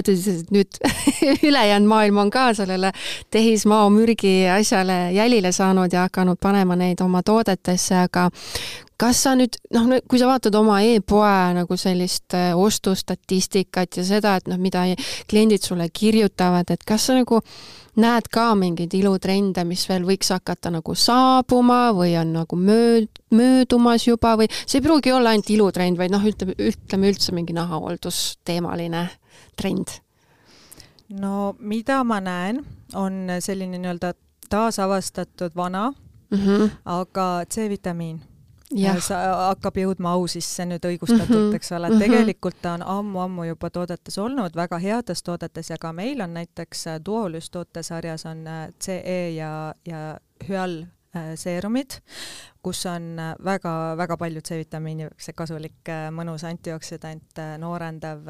nüüd ülejäänud maailm on ka sellele tehismao mürgi asjale jälile saanud ja hakanud panema neid oma toodetesse, aga kas sa nüüd noh, kui sa vaatad oma e-poe nagu sellist äh, ostustatistikat ja seda, et noh, mida kliendid sulle kirjutavad, et kas sa nagu näed ka mingeid ilutrende, mis veel võiks hakata nagu saabuma või on nagu mööd-, möödumas juba või see ei pruugi olla ainult ilutrend, vaid noh, ütleme, ütleme üldse mingi nahahooldusteemaline trend? no mida ma näen, on selline nii-öelda taasavastatud vana mm, -hmm. aga C-vitamiin hakkab jõudma au sisse nüüd õigustatult mm, -hmm. eks ole, et mhm. tegelikult ta on ammu-ammu juba toodetes olnud, väga heades toodetes ja ka meil on näiteks äh, Duolus tootesarjas on äh, CE ja, ja Hyal äh, seerumid, kus on väga-väga palju C-vitamiini, see kasulik mõnus antijooksidant, noorendav,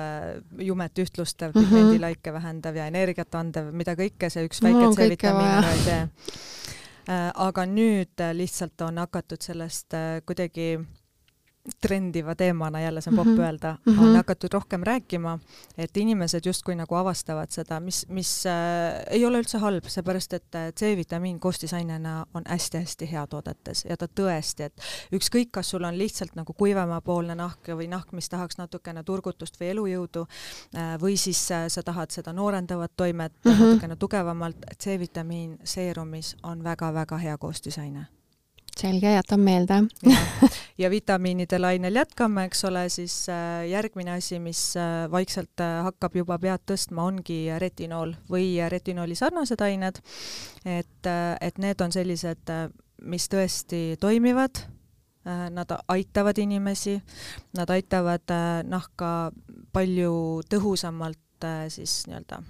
jumet ühtlustav mm, -hmm. pigmendilaike vähendav ja energiat andev, mida kõike see üks väike C-vitamiin ei tee Äh, aga nüüd äh, lihtsalt on hakatud sellest äh, kuidagi trendiva teemana, jälle see on popp mm -hmm. öelda mm, -hmm. on hakatud rohkem rääkima, et inimesed justkui nagu avastavad seda, mis, mis äh, ei ole üldse halb, seepärast et äh, C-vitamiin koostisainena on hästi-hästi hea toodetes ja ta tõesti, et ükskõik, kas sul on lihtsalt nagu kuivemapoolne nahk või nahk, mis tahaks natukene turgutust või elujõudu äh, või siis äh, sa tahad seda noorendavat toimet mm -hmm. natukene tugevamalt, C-vitamiin seerumis on väga-väga hea koostisaine selge, jätan meelde ja vitamiinide lainel jätkame, eks ole, siis äh, järgmine asi, mis äh, vaikselt äh, hakkab juba pead tõstma, ongi retinool või retinooli sarnased ained. et, et need on sellised, mis tõesti toimivad, nad aitavad inimesi, nad aitavad nahka palju tõhusamalt siis nii-öelda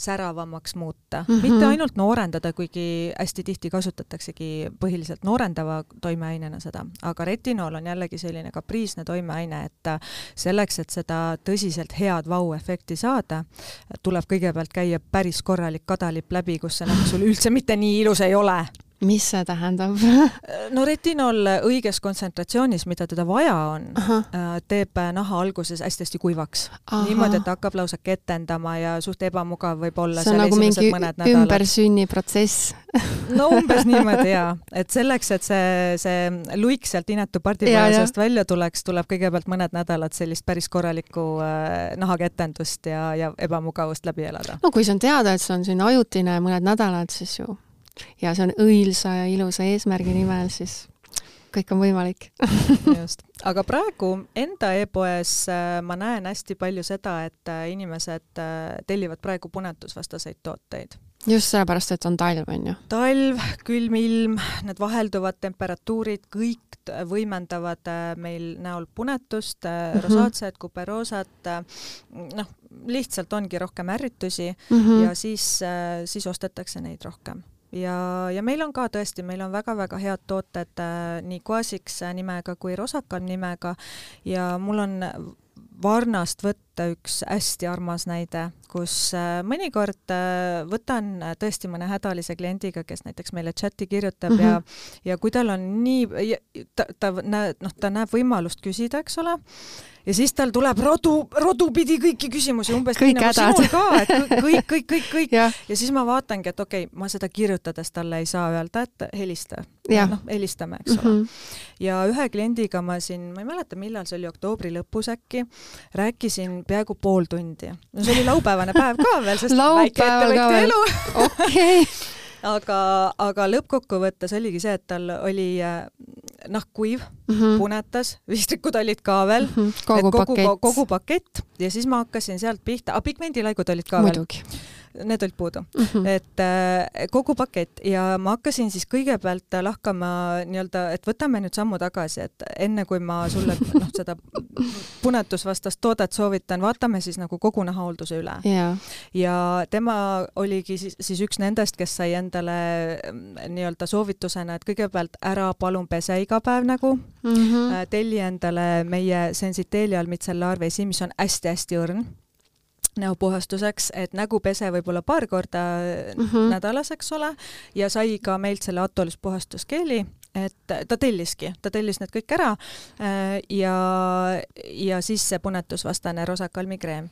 säravamaks muuta mm, -hmm. mitte ainult noorendada, kuigi hästi tihti kasutataksegi põhiliselt noorendava toimeainena seda, aga retinool on jällegi selline kapriisne toimeaine, et selleks, et seda tõsiselt head vau-efekti saada, tuleb kõigepealt käia päris korralik kadalipp läbi, kus see nahk sul üldse mitte nii ilus ei ole mis see tähendab no retinool õiges kontsentratsioonis, mida teda vaja on, äh, teeb naha alguses hästi-hästi kuivaks. niimoodi, et ta hakkab lausa ketendama ja suht ebamugav võib olla. see on nagu mingi ümbersünniprotsess no umbes niimoodi jaa, et selleks, et see, see luik sealt inetu pardipaja seast välja tuleks, tuleb kõigepealt mõned nädalad sellist päris korralikku äh, nahaketendust ja, ja ebamugavust läbi elada. no kui see on teada, et see on selline ajutine mõned nädalad, siis ju ja see on õilsa ja ilusa eesmärgi nimel, siis kõik on võimalik just, aga praegu enda e-poes äh, ma näen hästi palju seda, et äh, inimesed äh, tellivad praegu punetusvastaseid tooteid just sellepärast, et on talv, on ju? talv, külm ilm, need vahelduvad temperatuurid, kõik võimendavad meil näol punetust mm, -hmm. rosaatsed, kuperoosat, noh, lihtsalt ongi rohkem ärritusi mm -hmm. ja siis, siis ostetakse neid rohkem ja, ja meil on ka tõesti, meil on väga-väga head tooted äh, nii Quasix nimega kui Rosakal nimega. Ja mul on Varnast võtta üks hästi armas näide, kus äh, mõnikord äh, võtan tõesti mõne hädalise kliendiga, kes näiteks meile chati kirjutab mm -hmm. ja, ja kui tal on nii, ta, ta näeb, noh, ta näeb võimalust küsida, eks ole, ja siis tal tuleb rodu, rodupidi kõiki küsimusi umbes kõik nii nagu sinul ka, et kõik, kõik, kõik, kõik ja. ja siis ma vaatangi, et okei okay,, ma seda kirjutades talle ei saa öelda, et helista. noh, helistame, eks mm -hmm. ole. ja ühe kliendiga ma siin, ma ei mäleta, millal see oli, oktoobri lõpus äkki, rääkisin peaaegu pool tundi. no see oli laupäevane päev ka veel, sest väike ettevõtja elu. okei aga, aga lõppkokkuvõttes oligi see, et tal oli nahk kuiv mm, -hmm. punetas, vistrikud olid ka veel mm, -hmm. kogu, kogu pakett. kogu pakett ja siis ma hakkasin sealt pihta, aga pigmendilaigud olid ka Muidugi. veel need olid puudu mm. -hmm. et äh, kogu pakett ja ma hakkasin siis kõigepealt lahkama nii-öelda, et võtame nüüd sammu tagasi, et enne kui ma sulle noh, seda punetusvastast toodet soovitan, vaatame siis nagu kogu nahahoolduse üle yeah.. ja tema oligi siis, siis üks nendest, kes sai endale mm, nii-öelda soovitusena, et kõigepealt ära palun pese iga päev nägu mm, -hmm. telli endale meie Sensiteelial mitsellaarvesi, mis on hästi-hästi õrn näopuhastuseks, et nägu pese võib-olla paar korda mm -hmm. nädalas, eks ole, ja sai ka meilt selle Atolis puhastuskeeli, et ta telliski, ta tellis need kõik ära äh, ja, ja siis see punetusvastane rosakalmikreem.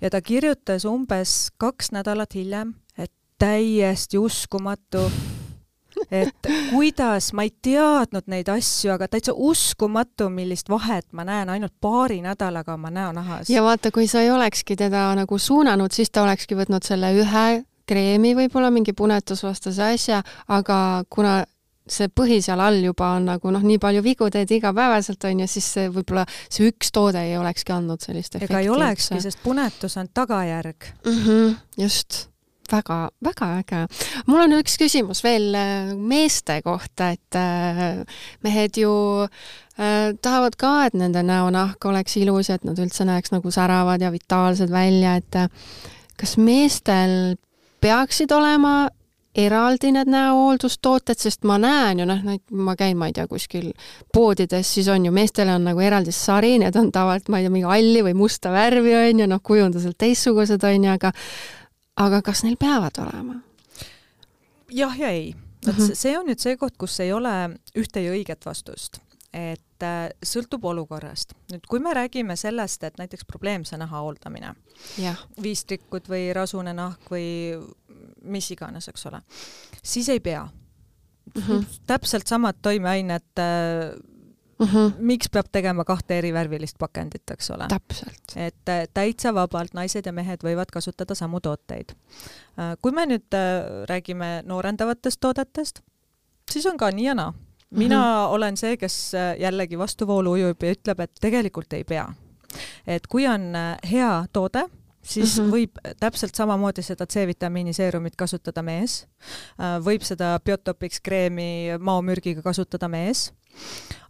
ja ta kirjutas umbes kaks nädalat hiljem, et täiesti uskumatu et kuidas, ma ei teadnud neid asju, aga täitsa uskumatu, millist vahet ma näen ainult paari nädalaga oma näonahas. ja vaata, kui sa ei olekski teda nagu suunanud, siis ta olekski võtnud selle ühe kreemi, võib-olla mingi punetusvastase asja, aga kuna see põhi seal all juba on nagu noh, nii palju vigu teed igapäevaselt onju, siis see võib-olla see üks toode ei olekski andnud sellist efekti. ega ei olekski, sest punetus on tagajärg mm. -hmm, just väga, väga äge. mul on üks küsimus veel äh, meeste kohta, et äh, mehed ju äh, tahavad ka, et nende näonahk oleks ilus ja et nad üldse näeks nagu säravad ja vitaalsed välja, et kas meestel peaksid olema eraldi need näohooldustooted, sest ma näen ju noh, ma käin, ma ei tea, kuskil poodides, siis on ju, meestel on nagu eraldi sari, need on tavaliselt, ma ei tea, mingi halli või musta värvi on ju, noh, kujunduselt teistsugused on ju, aga aga kas neil peavad olema? jah ja ei. vot -hmm. see on nüüd see koht, kus ei ole ühte ja õiget vastust et äh, sõltub olukorrast. nüüd, kui me räägime sellest, et näiteks probleemse naha hooldamine, viistrikud või rasune nahk või mis iganes, eks ole, siis ei pea mm. -hmm. täpselt samad toimeained äh, Mm -hmm. miks peab tegema kahte erivärvilist pakendit, eks ole? et äh, täitsa vabalt naised ja mehed võivad kasutada samu tooteid. Äh, kui me nüüd äh, räägime noorendavatest toodetest, siis on ka nii ja naa. mina mm -hmm. olen see, kes jällegi vastuvoolu ujub ja ütleb, et tegelikult ei pea. et kui on hea toode, siis mm -hmm. võib täpselt samamoodi seda C-vitamiini seerumit kasutada mees, võib seda Biotopics kreemi maomürgiga kasutada mees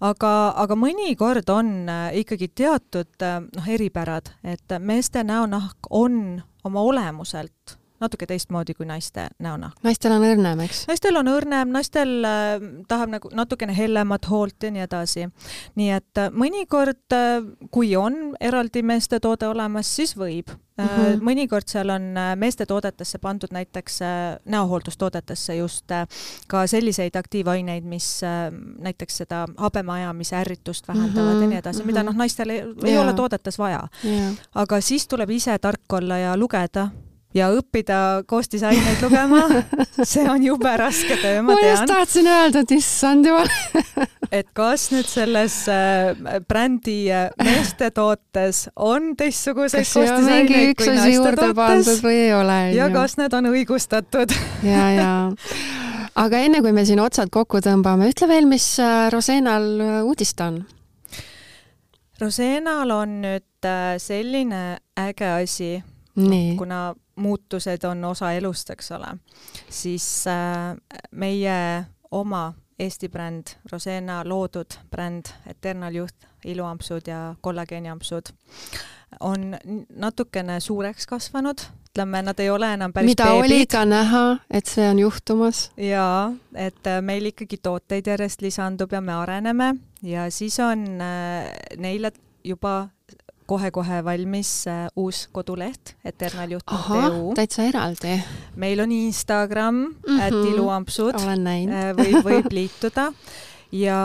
aga, aga mõnikord on äh, ikkagi teatud äh, noh, eripärad, et meeste näonahk on oma olemuselt natuke teistmoodi kui naiste näonahk. naistel on õrnem, eks? naistel on õrnem, naistel äh, tahab nagu natukene hellemat hoolt ja nii edasi. nii et äh, mõnikord äh,, kui on eraldi meeste toode olemas, siis võib mm. -hmm. mõnikord seal on äh, meeste toodetesse pandud näiteks äh, näohooldustoodetesse just ka selliseid aktiivaineid, mis näiteks seda habemaajamise ärritust vähendavad mm -hmm. ja nii edasi, mida mhm. noh, naistel ei, ei yeah. ole toodetes vaja yeah.. aga siis tuleb ise tark olla ja lugeda ja õppida koostisaineid lugema, see on jube raske töö, ma tean. ma just tahtsin öelda, et issand jumal et kas nüüd selles äh, brändi äh, meeste tootes on teistsuguseid koostisaineid kui naiste tootes või ei ole. ja kas need on õigustatud ja, ja aga enne kui me siin otsad kokku tõmbame, ütle veel, mis äh, Rosenal uudist on? Rosenal on nüüd selline äge asi, kuna muutused on osa elust, eks ole, siis äh, meie oma Eesti bränd, Rosena loodud bränd, Eternal Youth iluampsud ja kollageeniampsud on natukene suureks kasvanud, ütleme, nad ei ole enam päris mida beebid. oli ka näha, et see on juhtumas. jaa, et äh, meil ikkagi tooteid järjest lisandub ja me areneme ja siis on äh, neile juba kohe-kohe valmis äh, uus koduleht eternaljuht.eu. täitsa eraldi. meil on Instagram mm, -hmm. et iluampsud. olen näinud äh, võib, võib liituda ja,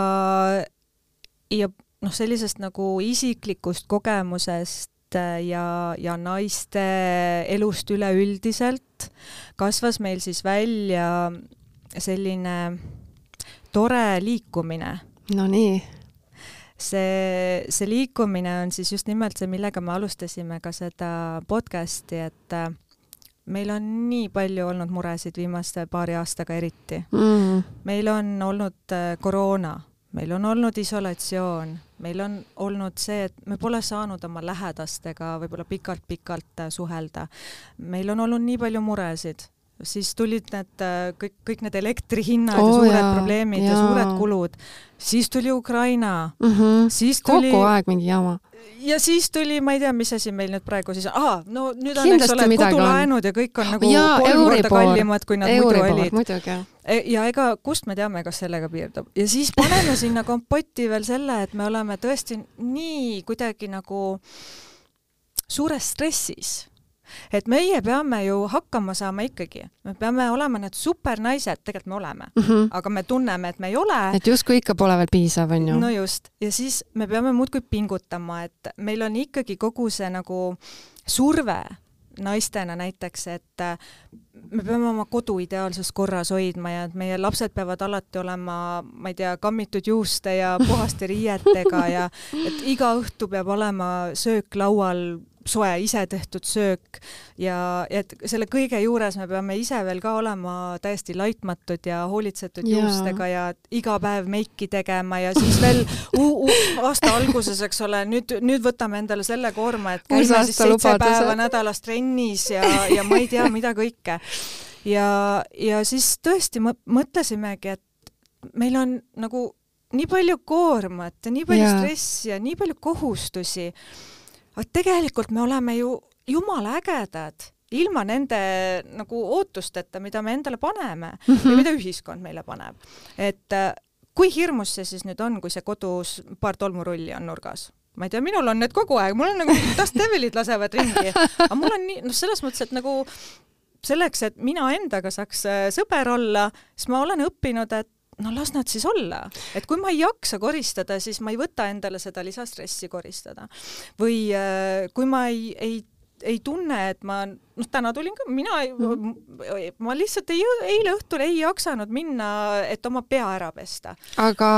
ja noh, sellisest nagu isiklikust kogemusest äh, ja, ja naiste elust üleüldiselt kasvas meil siis välja selline tore liikumine. Nonii see, see liikumine on siis just nimelt see, millega me alustasime ka seda podcast'i, et äh, meil on nii palju olnud muresid viimase paari aastaga eriti. Mm.. meil on olnud äh, koroona, meil on olnud isolatsioon, meil on olnud see, et me pole saanud oma lähedastega võib-olla pikalt-pikalt suhelda. meil on olnud nii palju muresid siis tulid need äh, kõik, kõik need elektrihinnad oh, ja suured jaa, probleemid jaa. ja suured kulud. siis tuli Ukraina mm, -hmm. siis tuli kogu aeg mingi jama. ja siis tuli, ma ei tea, mis asi meil nüüd praegu siis, aa, no nüüd on, eks ole, kodulaenud ja kõik on nagu jaa, kolm Euribor, korda kallimad, kui nad Euribor, muidu olid. E, ja ega kust me teame, kas sellega piirdub ja siis paneme sinna kompotti veel selle, et me oleme tõesti nii kuidagi nagu suures stressis et meie peame ju hakkama saama ikkagi, me peame olema need supernaised, tegelikult me oleme mm, -hmm. aga me tunneme, et me ei ole. et justkui ikka pole veel piisav, on ju. no just, ja siis me peame muudkui pingutama, et meil on ikkagi kogu see nagu surve naistena näiteks, et me peame oma kodu ideaalses korras hoidma ja et meie lapsed peavad alati olema, ma ei tea, kammitud juuste ja puhaste riietega ja et iga õhtu peab olema söök laual soe isetehtud söök ja, et selle kõige juures me peame ise veel ka olema täiesti laitmatud ja hoolitsetud yeah. juustega ja iga päev meiki tegema ja siis veel aasta alguses, eks ole, nüüd, nüüd võtame endale selle koorma, et käime siis seitse päeva nädalas trennis ja, ja ma ei tea, mida kõike. ja, ja siis tõesti mõtlesimegi, et meil on nagu nii palju koormat ja nii palju yeah. stressi ja nii palju kohustusi aga tegelikult me oleme ju jumala ägedad ilma nende nagu ootusteta, mida me endale paneme mm -hmm. või mida ühiskond meile paneb. et äh, kui hirmus see siis nüüd on, kui see kodus paar tolmurulli on nurgas? ma ei tea, minul on need kogu aeg, mul on nagu Dust Devilid lasevad ringi, aga mul on nii, noh, selles mõttes, et nagu selleks, et mina endaga saaks äh, sõber olla, siis ma olen õppinud, et no las nad siis olla, et kui ma ei jaksa koristada, siis ma ei võta endale seda lisastressi koristada. või äh, kui ma ei, ei ei tunne, et ma, noh, täna tulin ka, mina mm., ma lihtsalt ei, eile õhtul ei jaksanud minna, et oma pea ära pesta. aga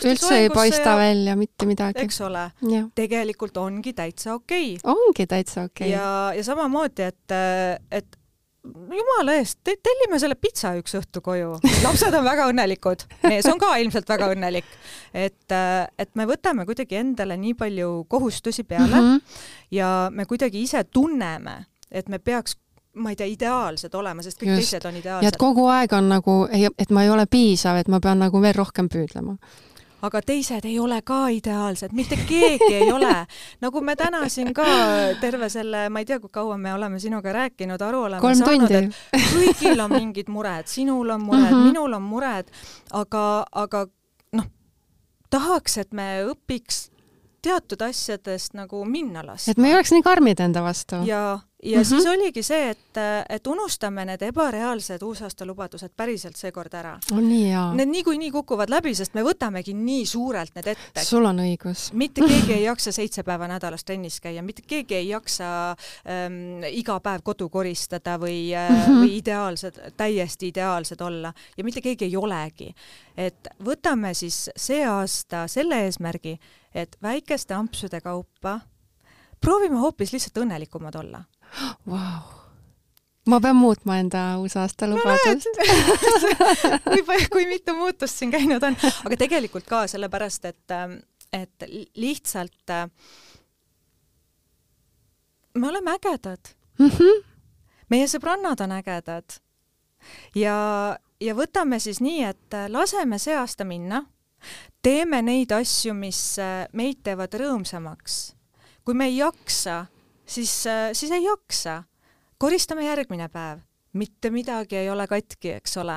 üldse ei paista ja, välja mitte midagi. eks ole, tegelikult ongi täitsa okei okay.. ongi täitsa okei okay.. ja, ja samamoodi, et, et jumala eest te, tellime selle pitsa üks õhtu koju. lapsed on väga õnnelikud, mees on ka ilmselt väga õnnelik. et, äh, et me võtame kuidagi endale nii palju kohustusi peale mm -hmm. ja me kuidagi ise tunneme, et me peaks ma ei tea, ideaalsed olema, sest kõik Just. teised on ideaalsed. ja et kogu aeg on nagu, et ma ei ole piisav, et ma pean nagu veel rohkem püüdlema aga teised ei ole ka ideaalsed, mitte keegi ei ole. nagu me täna siin ka terve selle, ma ei tea, kui kaua me oleme sinuga rääkinud, aru oleme Kolm saanud, et kõigil on mingid mured, sinul on mured mm, -hmm. minul on mured, aga, aga noh, tahaks, et me õpiks teatud asjadest nagu minna lasta. et me ei oleks nii karmid enda vastu. ja ja mm -hmm. siis oligi see, et, et unustame need ebareaalsed uusaastalubadused päriselt seekord ära. on nii hea. Need niikuinii kukuvad läbi, sest me võtamegi nii suurelt need ette. sul on õigus. mitte keegi ei jaksa seitse päeva nädalas trennis käia, mitte keegi ei jaksa ähm, iga päev kodu koristada või mm, -hmm. või ideaalsed, täiesti ideaalsed olla ja mitte keegi ei olegi. et võtame siis see aasta selle eesmärgi, et väikeste ampsude kaupa proovime hoopis lihtsalt õnnelikumad olla wow. ma pean muutma enda uusaasta lubadust kui, kui mitu muutust siin käinud on, aga tegelikult ka sellepärast, et, et lihtsalt me oleme ägedad mm. -hmm. meie sõbrannad on ägedad ja, ja võtame siis nii, et laseme see aasta minna, teeme neid asju, mis meid teevad rõõmsamaks. kui me ei jaksa siis, äh, siis ei jaksa. koristame järgmine päev mitte midagi ei ole katki, eks ole.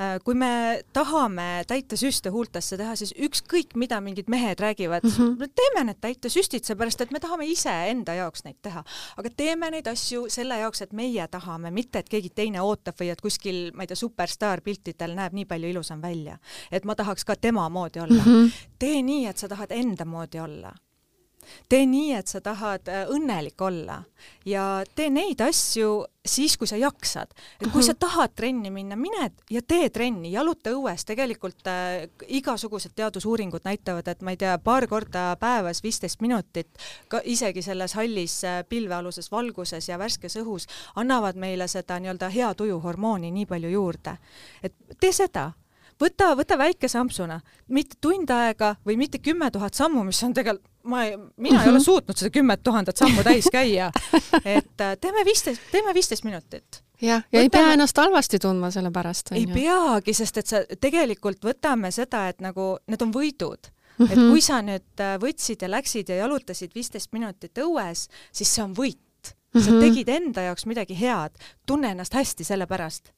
Äh, kui me tahame täita süste huultesse teha, siis ükskõik, mida mingid mehed räägivad mm, -hmm. teeme need täitesüstid, seepärast et me tahame iseenda jaoks neid teha. aga teeme neid asju selle jaoks, et meie tahame, mitte et keegi teine ootab või et kuskil, ma ei tea, superstaar piltidel näeb nii palju ilusam välja. et ma tahaks ka tema moodi olla mm. -hmm. tee nii, et sa tahad enda moodi olla tee nii, et sa tahad äh, õnnelik olla ja tee neid asju siis, kui sa jaksad. et kui sa mhm. tahad trenni minna, mine ja tee trenni, jaluta õues, tegelikult äh, igasugused teadusuuringud näitavad, et ma ei tea, paar korda päevas viisteist minutit, ka isegi selles hallis äh, pilvealuses valguses ja värskes õhus, annavad meile seda nii-öelda hea tuju hormooni nii palju juurde. et tee seda võta, võta väikese ampsuna, mitte tund aega või mitte kümme tuhat sammu, mis on tegelikult, ma mina ei ole mhm. suutnud seda kümmet tuhandet sammu täis käia. et äh, teeme viisteist, teeme viisteist minutit jah, ja võtame... ei pea ennast halvasti tundma selle pärast. ei peagi, sest et sa tegelikult võtame seda, et nagu need on võidud mm. -hmm. et kui sa nüüd äh, võtsid ja läksid ja jalutasid viisteist minutit õues, siis see on võit. sa mm -hmm. tegid enda jaoks midagi head, tunne ennast hästi selle pärast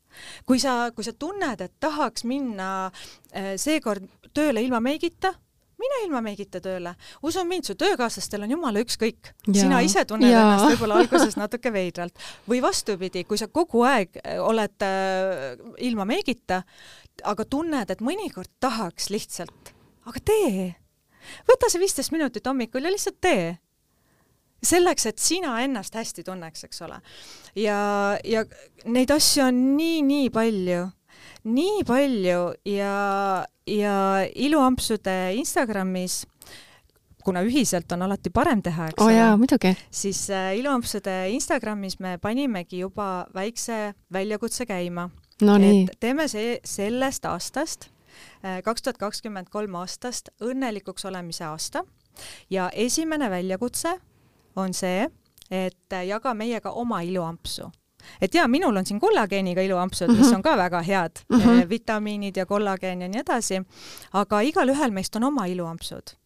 kui sa, kui sa tunned, et tahaks minna äh, seekord tööle ilma meigita, mine ilma meigita tööle. usu mind, su töökaaslastel on jumala ükskõik. sina ise tunned ja. ennast võib-olla alguses natuke veidralt. või vastupidi, kui sa kogu aeg äh, oled äh, ilma meigita, aga tunned, et mõnikord tahaks lihtsalt aga tee. võta see viisteist minutit hommikul ja lihtsalt tee. selleks, et sina ennast hästi tunneks, eks ole. ja, ja neid asju on nii-nii palju, nii palju ja, ja iluampsude Instagramis kuna ühiselt on alati parem teha, eks oh, ole, siis äh, iluampsude Instagramis me panimegi juba väikse väljakutse käima. No,. et teeme see sellest aastast Äh, kaks tuhat kakskümmend kolm aastast õnnelikuks olemise aasta. Ja esimene väljakutse on see, et jaga meiega oma iluampsu et jaa, minul on siin kollageeniga iluampsud mm, -hmm. mis mhm. on ka väga head mm, -hmm. vitamiinid ja kollageen ja nii edasi, aga igalühel meist on oma iluampsud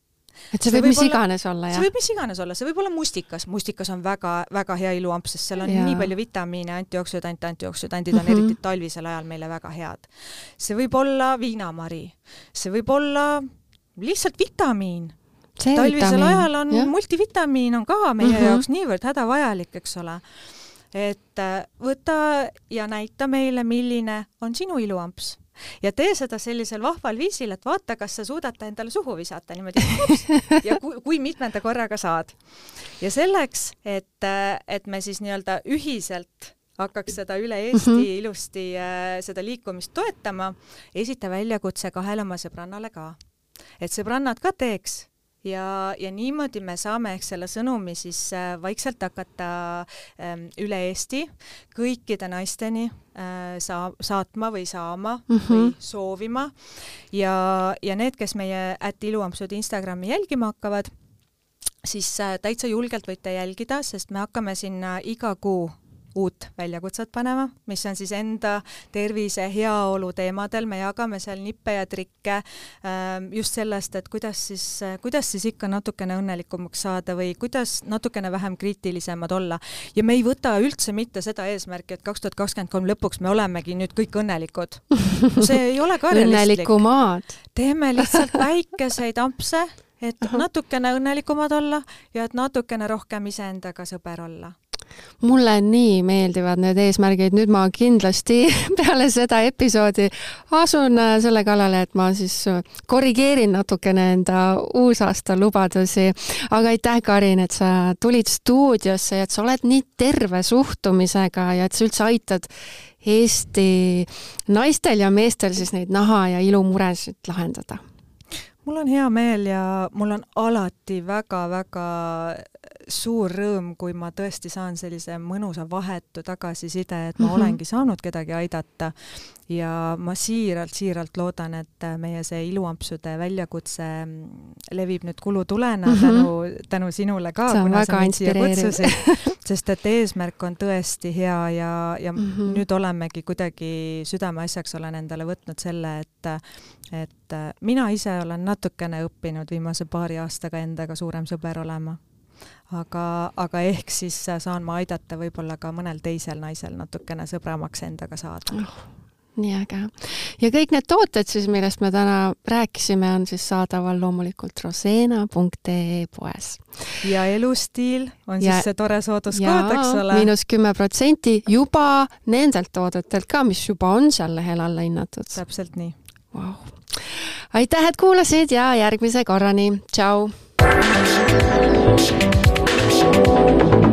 et see, see võib mis olla, iganes olla, jah? see võib mis iganes olla, see võib olla mustikas, mustikas on väga-väga hea iluamps, sest seal on ja. nii palju vitamiine, antijooksutante, antijooksutandid on mm -hmm. eriti talvisel ajal meile väga head. see võib olla viinamari, see võib olla lihtsalt vitamiin. talvisel ajal on ja. multivitamiin on ka meie mm -hmm. jaoks niivõrd hädavajalik, eks ole et äh, võta ja näita meile, milline on sinu iluamps ja tee seda sellisel vahval viisil, et vaata, kas sa suudad ta endale suhu visata niimoodi ja kui, kui mitmenda korraga saad. ja selleks, et, et me siis nii-öelda ühiselt hakkaks seda üle Eesti mm -hmm. ilusti äh, seda liikumist toetama, esita väljakutse kahele oma sõbrannale ka. et sõbrannad ka teeks ja, ja niimoodi me saame ehk selle sõnumi siis äh, vaikselt hakata ähm, üle Eesti kõikide naisteni äh, saa-, saatma või saama mm -hmm. või soovima ja, ja need, kes meie ätt iluampsud Instagrami jälgima hakkavad, siis äh, täitsa julgelt võite jälgida, sest me hakkame sinna iga kuu uut väljakutset panema, mis on siis enda tervise, heaolu teemadel, me jagame seal nippe ja trikke ähm, just sellest, et kuidas siis, kuidas siis ikka natukene õnnelikumaks saada või kuidas natukene vähem kriitilisemad olla. ja me ei võta üldse mitte seda eesmärki, et kaks tuhat kakskümmend kolm lõpuks me olemegi nüüd kõik õnnelikud. see ei ole ka õnnelikumad. teeme lihtsalt väikeseid ampse, et natukene õnnelikumad olla ja et natukene rohkem iseendaga sõber olla mulle nii meeldivad need eesmärgid, nüüd ma kindlasti peale seda episoodi asun äh, selle kallale, et ma siis äh, korrigeerin natukene enda uusaasta lubadusi. aga aitäh, Karin, et sa tulid stuudiosse ja et sa oled nii terve suhtumisega ja et sa üldse aitad Eesti naistel ja meestel siis neid naha- ja ilumuresid lahendada mul on hea meel ja mul on alati väga-väga suur rõõm, kui ma tõesti saan sellise mõnusa vahetu tagasiside, et ma mm -hmm. olengi saanud kedagi aidata ja ma siiralt-siiralt loodan, et meie see iluampsude väljakutse levib nüüd kulutulena mm -hmm. tänu, tänu sinule ka, kuna sa mind siia kutsusid, sest et eesmärk on tõesti hea ja, ja mm -hmm. nüüd olemegi kuidagi südameasjaks olen endale võtnud selle, et et mina ise olen natukene õppinud viimase paari aastaga endaga suurem sõber olema aga, aga ehk siis saan ma aidata võib-olla ka mõnel teisel naisel natukene sõbramaks endaga saada oh nii äge. ja kõik need tooted siis, millest me täna rääkisime, on siis saadaval loomulikult rosena.ee poes. ja elustiil on ja, siis see tore sooduskood, eks ole? miinus kümme protsenti juba nendelt toodetelt ka, mis juba on seal lehel alla hinnatud. täpselt nii wow.. aitäh, et kuulasid ja järgmise korrani, tšau! Thank you.